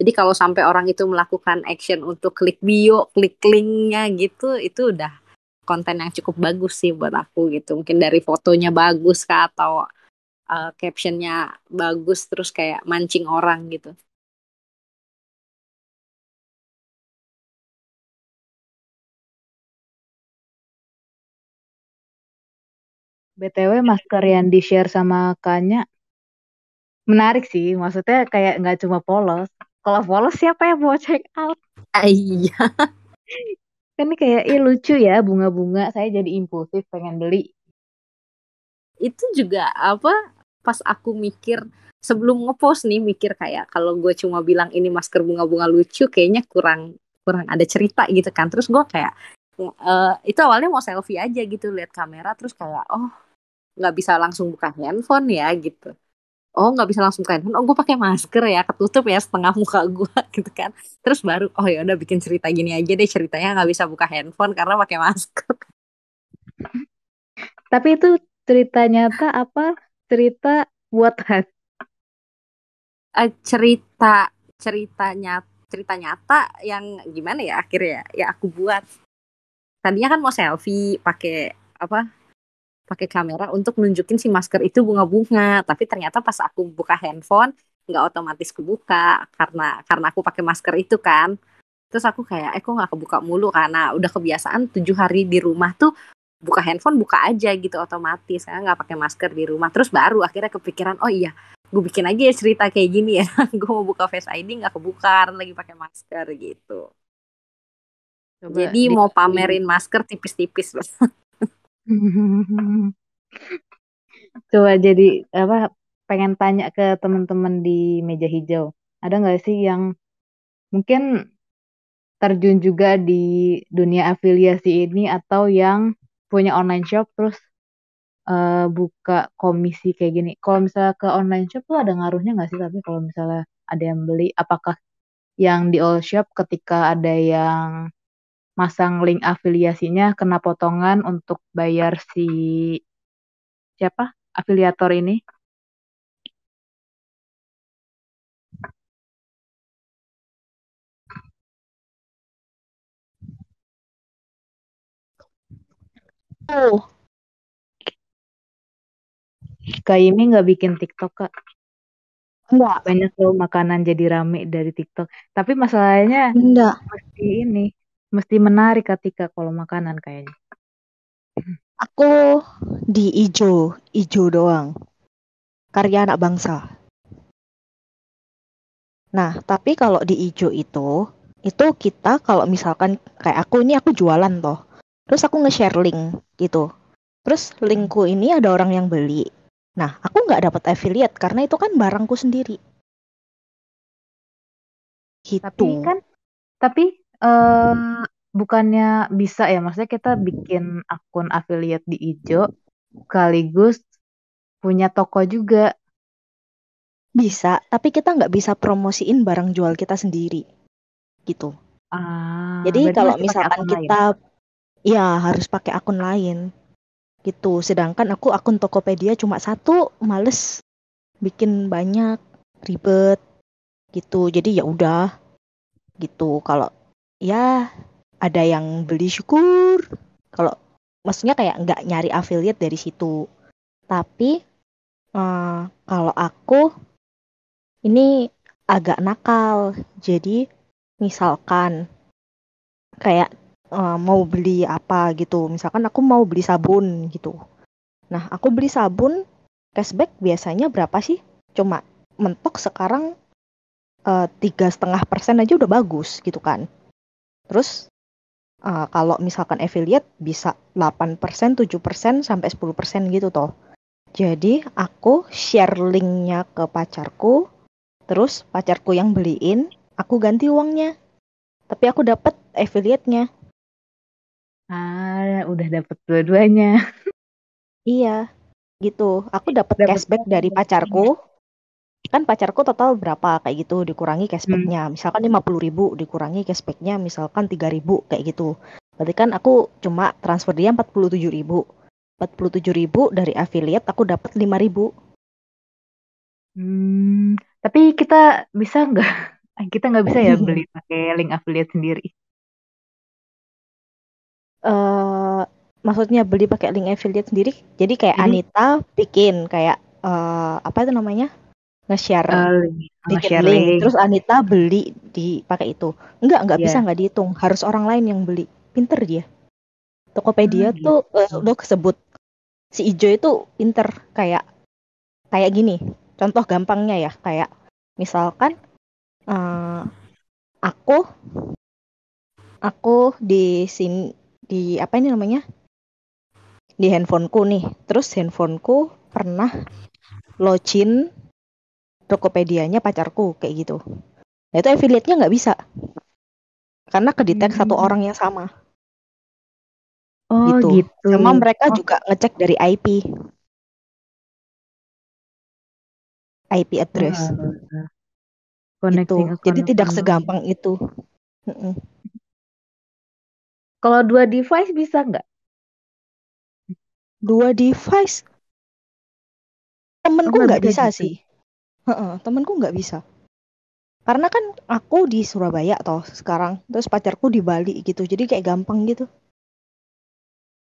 jadi kalau sampai orang itu melakukan action untuk klik bio klik linknya gitu itu udah konten yang cukup bagus sih buat aku gitu mungkin dari fotonya bagus kah atau uh, captionnya bagus terus kayak mancing orang gitu. BTW masker yang di-share sama Kanya menarik sih. Maksudnya kayak nggak cuma polos. Kalau polos siapa yang mau check out? Ah, iya. kan ini kayak ih lucu ya bunga-bunga. Saya jadi impulsif pengen beli. Itu juga apa pas aku mikir sebelum ngepost nih mikir kayak kalau gue cuma bilang ini masker bunga-bunga lucu kayaknya kurang kurang ada cerita gitu kan terus gue kayak uh, itu awalnya mau selfie aja gitu lihat kamera terus kayak oh nggak bisa langsung buka handphone ya gitu oh nggak bisa langsung handphone. Oh gue pakai masker ya ketutup ya setengah muka gue gitu kan. Terus baru oh ya udah bikin cerita gini aja deh ceritanya nggak bisa buka handphone karena pakai masker. Tapi itu cerita nyata apa? Cerita buatan uh, cerita cerita nyata cerita nyata yang gimana ya akhirnya ya aku buat. Tadinya kan mau selfie pakai apa pakai kamera untuk nunjukin si masker itu bunga-bunga. Tapi ternyata pas aku buka handphone nggak otomatis kebuka karena karena aku pakai masker itu kan. Terus aku kayak eh kok nggak kebuka mulu? Karena udah kebiasaan tujuh hari di rumah tuh buka handphone buka aja gitu otomatis saya nggak pakai masker di rumah. Terus baru akhirnya kepikiran oh iya gue bikin aja ya cerita kayak gini ya. Gue mau buka face ID nggak kebuka lagi pakai masker gitu. Coba jadi mau pamerin masker tipis-tipis loh Coba jadi apa pengen tanya ke teman-teman di meja hijau. Ada nggak sih yang mungkin terjun juga di dunia afiliasi ini atau yang punya online shop terus uh, buka komisi kayak gini. Kalau misalnya ke online shop tuh ada ngaruhnya nggak sih? Tapi kalau misalnya ada yang beli, apakah yang di all shop ketika ada yang masang link afiliasinya kena potongan untuk bayar si siapa afiliator ini. Oh. Kak Imi nggak bikin TikTok, Kak? Enggak. Banyak loh makanan jadi rame dari TikTok. Tapi masalahnya Enggak. Mesti ini mesti menarik ketika kalau makanan kayaknya. Aku di ijo, ijo doang. Karya anak bangsa. Nah, tapi kalau di ijo itu, itu kita kalau misalkan kayak aku ini aku jualan toh. Terus aku nge-share link gitu. Terus linkku ini ada orang yang beli. Nah, aku nggak dapat affiliate karena itu kan barangku sendiri. Gitu. Tapi kan, tapi uh, bukannya bisa ya maksudnya kita bikin akun affiliate di Ijo sekaligus punya toko juga. Bisa tapi kita nggak bisa promosiin barang jual kita sendiri gitu. Ah, jadi kalau misalkan kita lain. ya harus pakai akun lain gitu. Sedangkan aku akun Tokopedia cuma satu males bikin banyak ribet gitu. Jadi ya udah gitu. Kalau ya ada yang beli syukur. Kalau maksudnya kayak nggak nyari affiliate dari situ. Tapi uh, kalau aku ini agak nakal. Jadi misalkan kayak uh, mau beli apa gitu. Misalkan aku mau beli sabun gitu. Nah aku beli sabun cashback biasanya berapa sih? Cuma mentok sekarang eh, tiga setengah persen aja udah bagus gitu kan Terus uh, kalau misalkan affiliate bisa 8%, 7% sampai 10% gitu toh. Jadi aku share linknya ke pacarku, terus pacarku yang beliin, aku ganti uangnya. Tapi aku dapat affiliate-nya. Ah, udah dapat dua-duanya. iya, gitu. Aku dapat cashback dari pacarku, kan pacarku total berapa? Kayak gitu dikurangi cashbacknya hmm. misalkan lima puluh ribu dikurangi cashbacknya misalkan tiga ribu kayak gitu. Berarti kan aku cuma transfer dia empat puluh tujuh ribu. Empat puluh tujuh ribu dari affiliate aku dapat lima ribu. Hmm, tapi kita bisa nggak? Kita nggak bisa ya beli pakai link affiliate sendiri? Uh, maksudnya beli pakai link affiliate sendiri? Jadi kayak jadi, Anita bikin kayak uh, apa itu namanya nge-share uh, link. link. terus Anita beli di pakai itu. Enggak enggak yeah. bisa enggak dihitung. Harus orang lain yang beli. Pinter dia. Tokopedia hmm, tuh uh, udah kesebut. Si Ijo itu pinter kayak kayak gini. Contoh gampangnya ya kayak misalkan uh, aku aku di sini di apa ini namanya? Di handphoneku nih. Terus handphoneku pernah login Tokopedia-nya pacarku kayak gitu. Nah itu affiliate-nya nggak bisa. Karena kedetek hmm. satu orang yang sama. Oh gitu. gitu. Sama mereka Oh, juga ngecek dari IP. IP address wah. gitu. Connecting Jadi tidak segampang itu. Kalau dua device bisa nggak? Dua device Oh temenku nggak nggak bisa bisa gitu. sih. Heeh, temenku nggak bisa. Karena kan aku di Surabaya toh sekarang, terus pacarku di Bali gitu. Jadi kayak gampang gitu.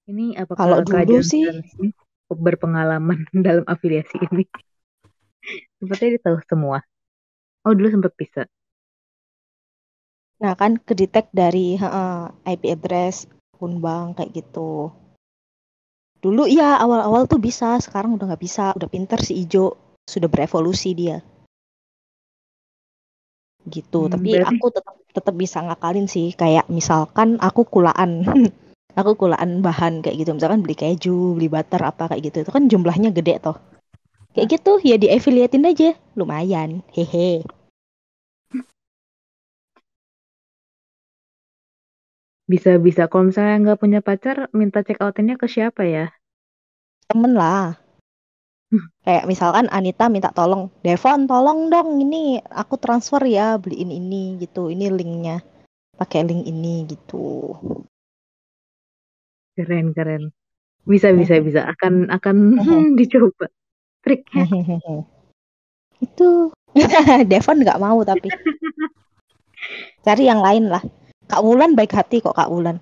Ini Kalau apakah Kak dulu sih, berpengalaman dalam afiliasi ini? Sepertinya dia tahu semua. Oh dulu sempat bisa. nah kan kedetek dari heeh, IP address, akun bank kayak gitu. Dulu ya awal-awal tuh bisa, sekarang udah nggak bisa. Udah pinter si Ijo, sudah berevolusi dia gitu. Hmm, Tapi berarti aku tetap tetap bisa ngakalin sih. Kayak misalkan aku kulaan, aku kulaan bahan kayak gitu. Misalkan beli keju, beli butter apa kayak gitu. Itu kan jumlahnya gede toh. Kayak gitu ya di affiliatein aja, lumayan. Hehe. bisa-bisa. Kalau misalnya nggak punya pacar, minta check outinnya ke siapa ya? Temen lah. Kayak misalkan Anita minta tolong, Devon tolong dong ini aku transfer ya beliin ini gitu. Ini linknya. Pakai link ini gitu. Keren keren. Bisa bisa bisa. Akan akan dicoba triknya. Itu Devon nggak mau tapi cari yang lain lah. Kak Wulan baik hati kok Kak Wulan.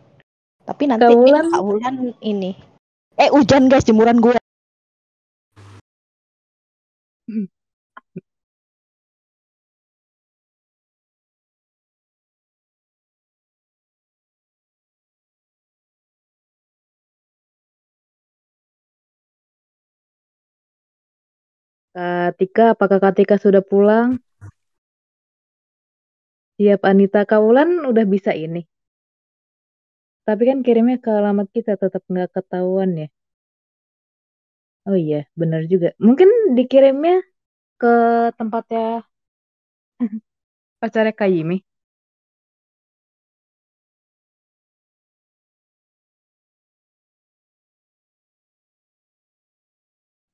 Tapi nanti Kak Wulan Kak Wulan ini. Eh hujan guys jemuran gue. Kak Tika, apakah Kak Tika sudah pulang? Siap Anita Kaulan udah bisa ini. Tapi kan kirimnya ke alamat kita tetap nggak ketahuan ya. Oh iya, benar juga. Mungkin dikirimnya ke tempatnya pacarnya Kak Yimi.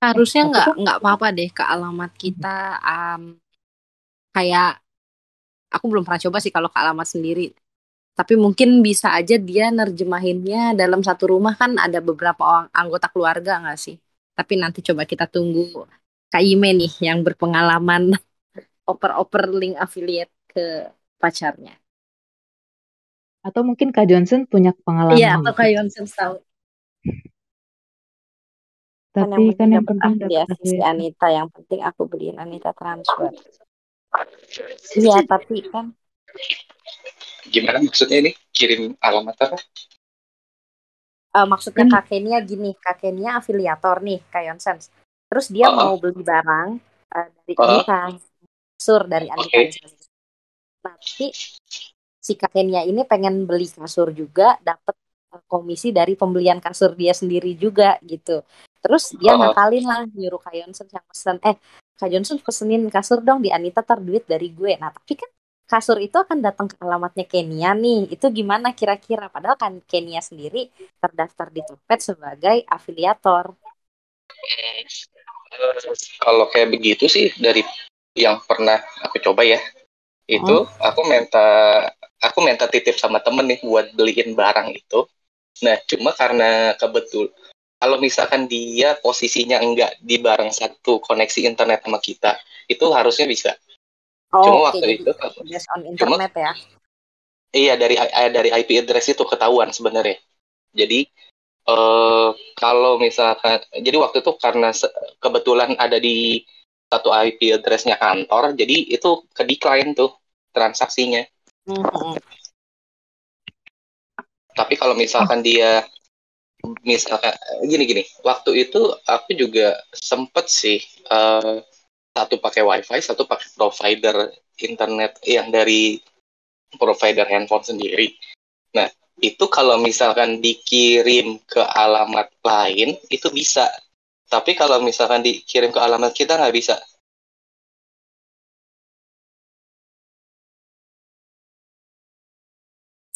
Harusnya Tapi nggak kok nggak apa-apa deh ke alamat kita um, kayak aku belum pernah coba sih kalau ke alamat sendiri. Tapi mungkin bisa aja dia nerjemahinnya dalam satu rumah kan ada beberapa orang anggota keluarga nggak sih? Tapi nanti coba kita tunggu Kak Ime nih yang berpengalaman oper-oper link affiliate ke pacarnya. atau mungkin Kak Johnson punya pengalaman Iya, atau gitu. Kak Yonsen tahu. Kan yang Tapi kan penting yang penting dapat afiliasi si. Anita, yang penting aku beliin Anita transfer. Iya, tapi kan Gimana maksudnya ini? Kirim alamat apa? Eh, maksudnya Kan Kak Kenia gini, Kak Kenia afiliator nih, Kak Yonsens. Terus dia Oh, mau beli barang eh, dari oh, Anita, sur dari Anita oke. misalnya. Nanti si Kak Kenia ini pengen beli kasur juga, dapat eh, komisi dari pembelian kasur dia sendiri juga gitu. Terus dia Oh, ngakalin lah nyuruh Kak Yonsen yang pesen, eh Kak Johnson pesenin kasur dong di Anita tar duit dari gue. Nah tapi kan kasur itu akan datang ke alamatnya Kenia nih. Itu gimana kira-kira? Padahal kan Kenia sendiri terdaftar di Topet sebagai afiliator. kalau kayak begitu sih dari yang pernah aku coba ya, itu Hmm. aku minta aku minta titip sama temen nih buat beliin barang itu. Nah, cuma karena kebetul kalau misalkan dia posisinya enggak di barang satu koneksi internet sama kita, itu harusnya bisa. Oh, Cuma oke. waktu itu based on cuma internet ya. iya dari eh, dari IP address itu ketahuan sebenarnya. Jadi eh kalau misalkan jadi waktu itu karena kebetulan ada di satu IP addressnya kantor, jadi itu ke decline tuh transaksinya. Mhm. Tapi kalau misalkan dia misalkan gini gini, waktu itu aku juga sempet sih eh, satu pakai wifi, satu pakai provider internet yang dari provider handphone sendiri. Nah, itu kalau misalkan dikirim ke alamat lain itu bisa. Tapi kalau misalkan dikirim ke alamat kita nggak bisa.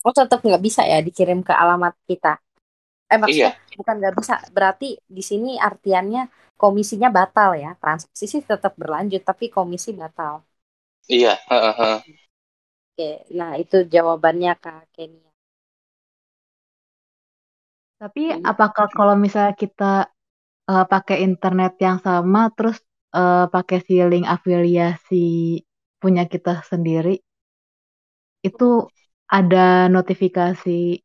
Oh, tetap nggak bisa ya dikirim ke alamat kita. Eh maksudnya iya. Bukan nggak bisa. Berarti di sini artiannya komisinya batal ya. Transaksi sih tetap berlanjut tapi komisi batal. Iya. Uh, uh. Oke, nah itu jawabannya Kak Kenia. Tapi apakah kalau misalnya kita uh, pakai internet yang sama terus uh, pakai si link afiliasi punya kita sendiri itu ada notifikasi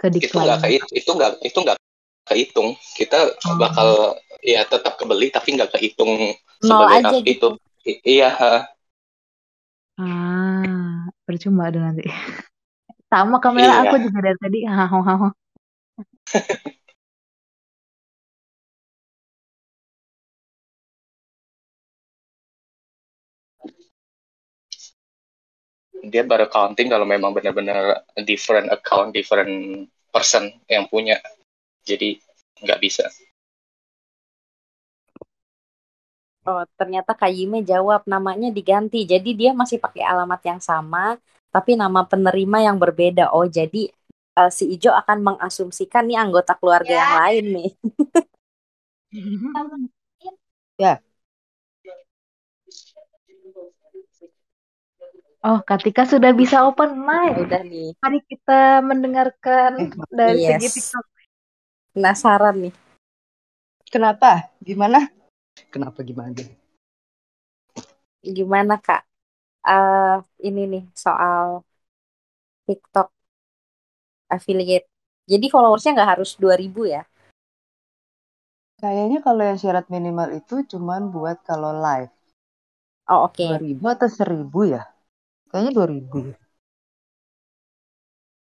ke itu nggak ke itu nggak itu nggak kehitung kita oh. bakal ya tetap kebeli tapi nggak kehitung sebagai aja gitu. itu iya ah percuma ada nanti sama kamera iya. aku juga dari tadi hahaha dia baru counting kalau memang benar-benar different account, different person yang punya. Jadi nggak bisa. Oh, ternyata Kayime jawab namanya diganti. Jadi dia masih pakai alamat yang sama, tapi nama penerima yang berbeda. Oh, jadi uh, si Ijo akan mengasumsikan nih anggota keluarga ya. yang lain nih. ya. Oh, Katika sudah bisa open mic. Ya, udah nih. Mari kita mendengarkan dari yes. segi TikTok. Penasaran nih. Kenapa? Gimana? Kenapa gimana? Gimana, Kak? Uh, ini nih soal TikTok affiliate. Jadi followersnya nggak harus 2000 ya? Kayaknya kalau yang syarat minimal itu cuman buat kalau live. Oh, oke. Okay. 2000 atau 1000 ya? Kayaknya 2000.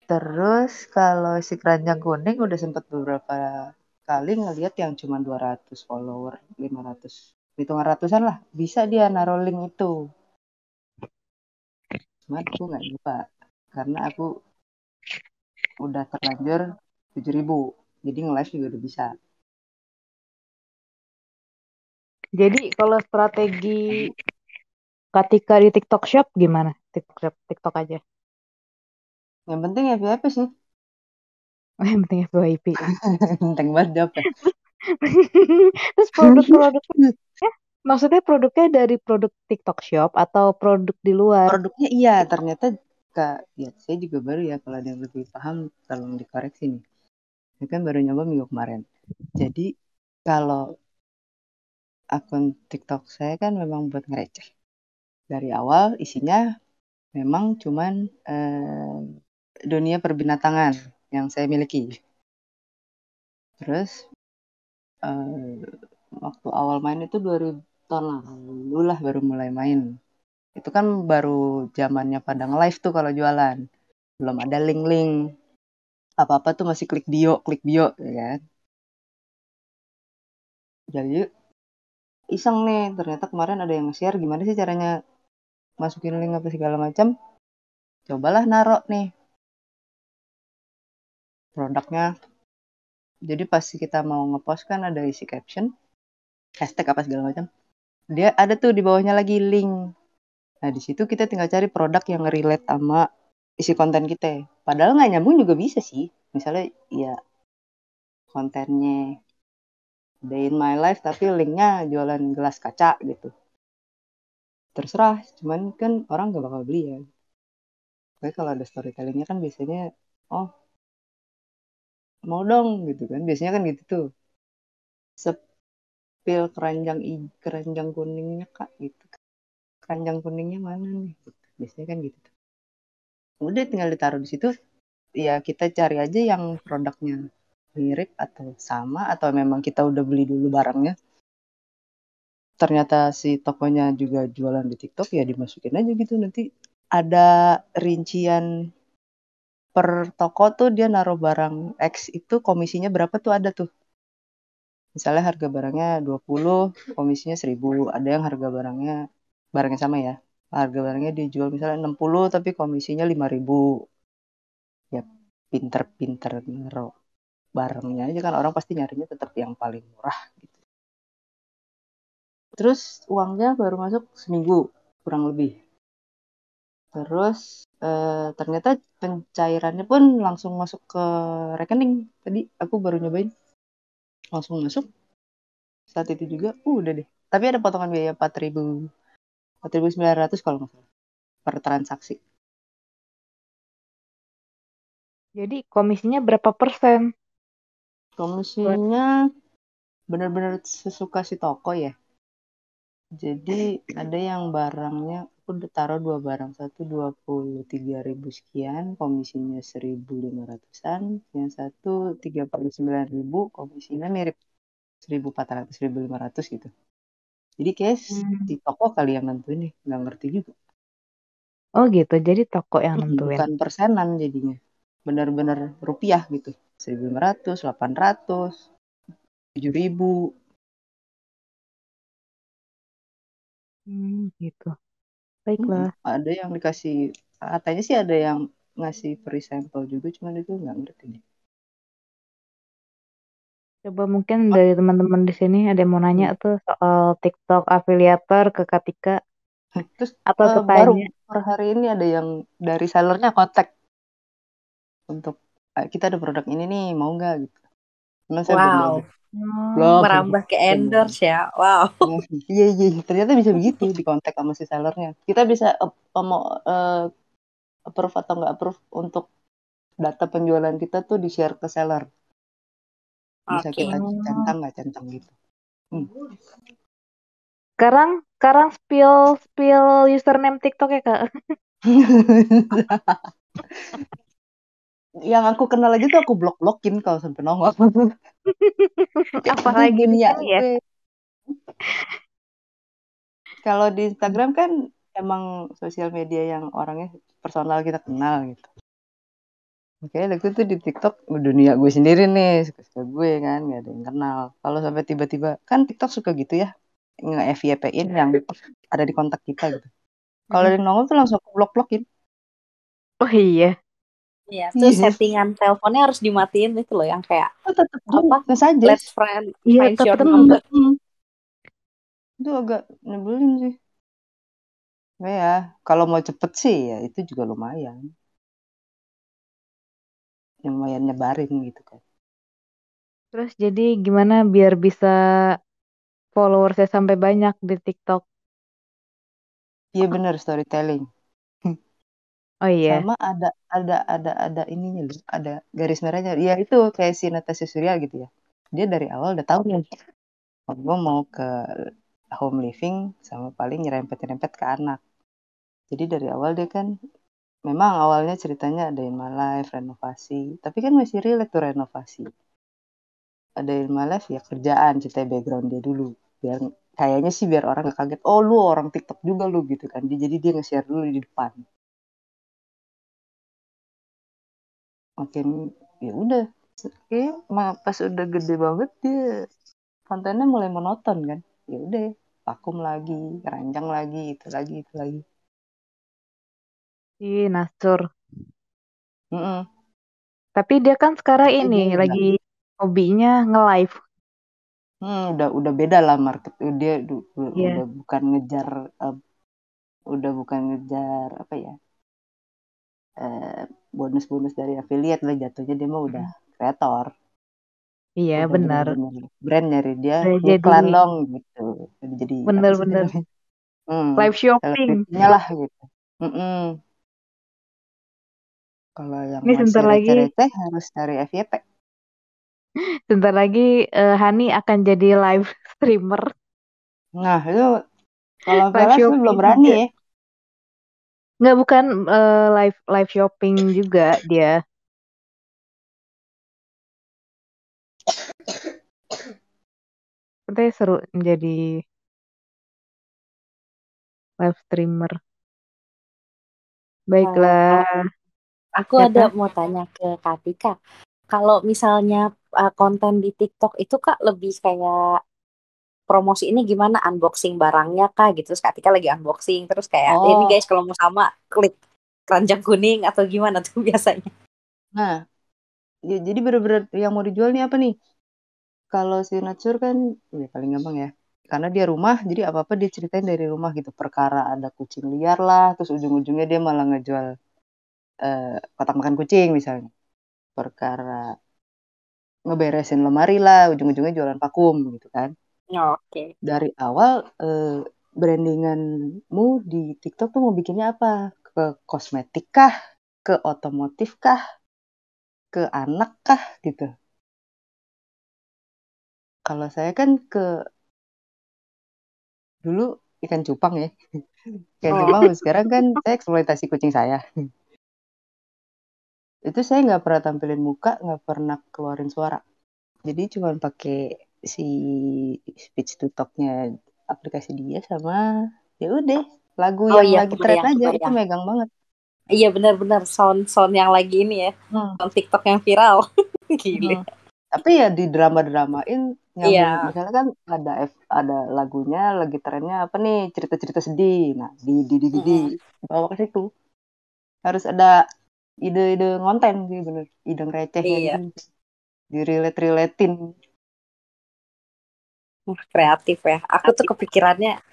Terus kalau si keranjang kuning udah sempet beberapa kali ngeliat yang cuma 200 follower, 500. Hitungan ratusan lah. Bisa dia naruh link itu. Cuma aku nggak lupa. Karena aku udah terlanjur 7000. Jadi nge-live juga udah bisa. Jadi kalau strategi ketika di TikTok Shop gimana? TikTok TikTok aja. Yang penting FYP sih. Oh, yang penting FYP. penting banget apa? Terus produk-produknya, ya, maksudnya produknya dari produk TikTok Shop atau produk di luar? Produknya iya, ternyata kak, ya saya juga baru ya kalau ada yang lebih paham tolong dikoreksi nih. Saya kan baru nyoba minggu kemarin. Jadi kalau akun TikTok saya kan memang buat ngereceh. Dari awal isinya memang cuman eh, dunia perbinatangan yang saya miliki. Terus eh, waktu awal main itu 2000 tahun lalu lah baru mulai main. Itu kan baru zamannya pada nge-live tuh kalau jualan. Belum ada link-link. Apa-apa tuh masih klik bio, klik bio ya kan. Jadi iseng nih, ternyata kemarin ada yang share gimana sih caranya masukin link apa segala macam cobalah narok nih produknya. Jadi pasti kita mau ngepost kan ada isi caption hashtag apa segala macam. Dia ada tuh di bawahnya lagi link. Nah di situ kita tinggal cari produk yang relate sama isi konten kita. Padahal nggak nyambung juga bisa sih. Misalnya ya kontennya day in my life tapi linknya jualan gelas kaca gitu. Terserah cuman kan orang gak bakal beli ya. Tapi kalau ada storytellingnya kan biasanya oh mau dong gitu kan. Biasanya kan gitu tuh. Sepil keranjang keranjang kuningnya kak gitu. Keranjang kuningnya mana nih? Biasanya kan gitu tuh. Udah tinggal ditaruh di situ. Ya kita cari aja yang produknya mirip atau sama atau memang kita udah beli dulu barangnya. Ternyata si tokonya juga jualan di TikTok ya dimasukin aja gitu. Nanti ada rincian per toko tuh dia naruh barang X itu komisinya berapa tuh ada tuh. Misalnya harga barangnya 20, komisinya 1000. Ada yang harga barangnya barangnya sama ya. Harga barangnya dijual misalnya 60 tapi komisinya 5000. Ya pinter-pinter naruh barangnya aja kan orang pasti nyarinya tetap yang paling murah gitu. Terus uangnya baru masuk seminggu kurang lebih. Terus eh, ternyata pencairannya pun langsung masuk ke rekening. Tadi aku baru nyobain. Langsung masuk. Saat itu juga uh, udah deh. Tapi ada potongan biaya empat ribu empat ribu sembilan ratus kalau nggak salah per transaksi. Jadi komisinya berapa persen? komisinya benar-benar sesuka si toko ya. Jadi ada yang barangnya aku udah taruh dua barang. Satu dua puluh tiga ribu sekian komisinya seribu lima ratusan. Yang satu tiga puluh sembilan ribu komisinya mirip seribu empat ratus seribu lima ratus gitu. Jadi kayak Hmm. di toko kali yang nentuin nih nggak ngerti juga. Oh gitu, jadi toko yang nentuin. bukan persenan jadinya. Benar-benar rupiah gitu. seribu lima ratus delapan ratus tujuh ribu. Hmm, gitu. Baiklah. ada yang dikasih katanya sih ada yang ngasih free sample juga cuman itu nggak ngerti deh Coba mungkin dari teman-teman di sini ada yang mau nanya tuh soal TikTok afiliator ke Katika terus atau ke baru per hari ini ada yang dari sellernya kontak. Untuk "Eh, kita ada produk ini nih mau nggak? gitu cuman saya Wow. Oh, belum Merambah ke endorse ya. Wow. iya iya ternyata bisa begitu di kontak sama si sellernya kita bisa eh, mau eh, approve atau nggak approve untuk data penjualan kita tuh di share ke seller bisa Oke. kita centang nggak centang gitu Hmm. Sekarang, sekarang spill spill username TikTok ya kak. yang aku kenal aja tuh aku blok blokin kalau sampai nongol Apalagi di dunia sini ya. kalau di Instagram kan emang sosial media yang orangnya personal kita kenal gitu Oke, waktu itu di TikTok dunia gue sendiri nih, suka gue kan, gak ada yang kenal. Kalau sampai tiba-tiba, kan TikTok suka gitu ya, nge-FYP-in yang ada di kontak kita gitu. Kalau ada yang nongol tuh langsung aku blok-blokin. Oh iya. Iya, tuh Iya. settingan teleponnya harus dimatiin itu loh yang kayak Oh, tetap apa? nge-suggest. Let's friend Iya, find your tetap number. Hmm. Itu agak nyebelin sih. Nah, ya, kalau mau cepet sih ya itu juga lumayan. Lumayan nyebarin gitu kan. Terus jadi gimana biar bisa followersnya sampai banyak di TikTok? Iya bener storytelling. Oh iya. Sama ada ada ada ada ininya loh, ada garis merahnya. Ya itu kayak si Natasha Surya gitu ya. Dia dari awal udah tahu nih. Oh, gue mau ke home living sama paling nyerempet-nyerempet ke anak. Jadi dari awal dia kan memang awalnya ceritanya ada in my life, renovasi. Tapi kan masih relate tuh renovasi. Ada in my life ya kerjaan, cerita background dia dulu. Biar kayaknya sih biar orang gak kaget, oh lu orang TikTok juga lu gitu kan. Jadi dia nge-share dulu di depan. Makin ya udah. Oke, pas udah gede banget dia kontennya mulai monoton kan. Ya udah, vakum lagi, keranjang lagi, itu lagi, itu lagi. Ih, Nasur. Mm-mm. Tapi dia kan sekarang Tapi ini dia lagi hobinya nge-live. Hmm, udah udah beda lah market dia Iya. udah bukan ngejar eh, udah bukan ngejar apa ya eh, bonus-bonus dari affiliate lah jatuhnya dia mah udah kreator Iya, benar. brand nyari dia Udah iklan jadi- dong gitu jadi namanya? hmm, Live shopping. lah gitu Mm-mm. kalau yang Ini sebentar lagi. receh-receh harus cari FYP Sebentar lagi eh, Hani akan jadi live streamer. nah itu kalau Live Velas belum berani ya Nggak bukan eh, live live shopping juga dia. Katanya seru menjadi live streamer. Baiklah. Aku Siapa? ada mau tanya ke Katika. Kalau misalnya uh, konten di TikTok itu Kak lebih kayak promosi ini gimana unboxing barangnya Kak gitu. Terus Katika lagi unboxing terus kayak Oh. ini guys kalau mau sama klik keranjang kuning atau gimana tuh biasanya. Nah, ya, jadi bener-bener yang mau dijual nih apa nih? Kalau si Natsur kan ya paling gampang ya. Karena dia rumah, jadi apa-apa dia ceritain dari rumah gitu. Perkara ada kucing liar lah, terus ujung-ujungnya dia malah ngejual uh, kotak makan kucing misalnya perkara ngeberesin lemari lah ujung-ujungnya jualan vakum gitu kan oh, oke. Okay. dari awal uh, brandinganmu di TikTok tuh mau bikinnya apa? Ke kosmetik kah? Ke otomotif kah? Ke anak kah? Gitu. Kalau saya kan ke dulu ikan cupang ya. Ikan oh. cupang sekarang kan saya eksploitasi kucing saya. Itu saya nggak pernah tampilin muka nggak pernah keluarin suara. Jadi cuma pakai si speech to talknya aplikasi dia sama ya udah lagu oh, yang iya, lagi tren aja itu megang banget Iya benar-benar sound sound yang lagi ini ya, hmm. sound TikTok yang viral. Gile. Hmm. Tapi ya di drama-dramain yang yeah. misalnya kan ada F, ada lagunya lagi trennya apa nih cerita-cerita sedih. Nah, di di di di, di hmm. bawa ke situ. Harus ada ide-ide konten sih bener, ide receh iya. gitu. Di relate-relatein. Kreatif ya. Aku tuh kepikirannya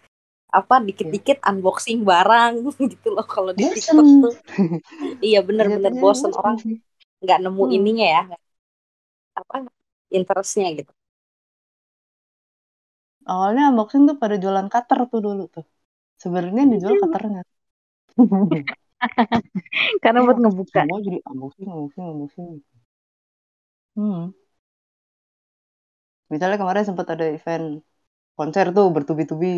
apa dikit-dikit yeah. unboxing barang gitu loh kalau di TikTok tuh. iya bener-bener yeah, bosen orang nggak nemu hmm. ininya ya apa interestnya gitu. Awalnya unboxing tuh pada jualan cutter tuh dulu tuh. Sebenarnya dijual cutternya. Karena buat ngebuka. Semua jadi unboxing, unboxing, unboxing. Hmm. Misalnya kemarin sempat ada event konser tuh bertubi-tubi.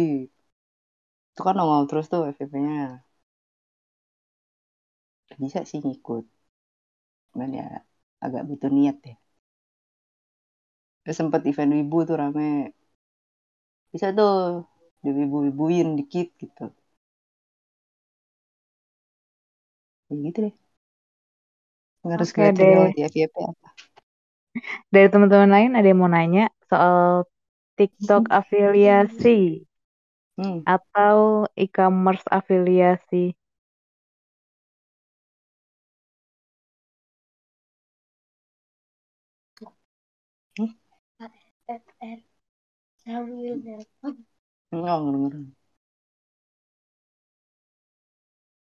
Itu kan nongol terus tuh FVP-nya bisa sih ngikut. Cuman ya agak butuh niat ya. Sempat event wibu tuh rame. Bisa tuh diwibu-wibuin dikit gitu. Ya gitu deh. Nggak harus okay, kelihatan di FYP apa dari teman-teman lain ada yang mau nanya soal TikTok afiliasi Hmm. atau e-commerce afiliasi.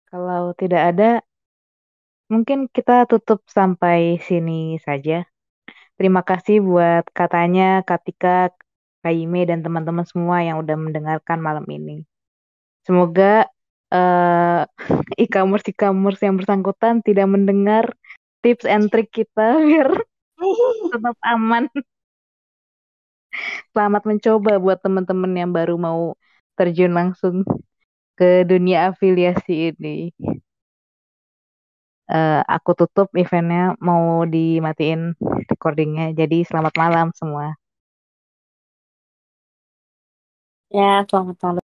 Kalau tidak ada, mungkin kita tutup sampai sini saja. Terima kasih buat katanya Katika, Kaime dan teman-teman semua yang udah mendengarkan malam ini. Semoga uh, e-commerce e-commerce yang bersangkutan tidak mendengar tips and trick kita biar tetap aman. Selamat mencoba buat teman-teman yang baru mau terjun langsung ke dunia afiliasi ini. Uh, aku tutup eventnya mau dimatiin recordingnya. Jadi selamat malam semua. Ya, selamat malam.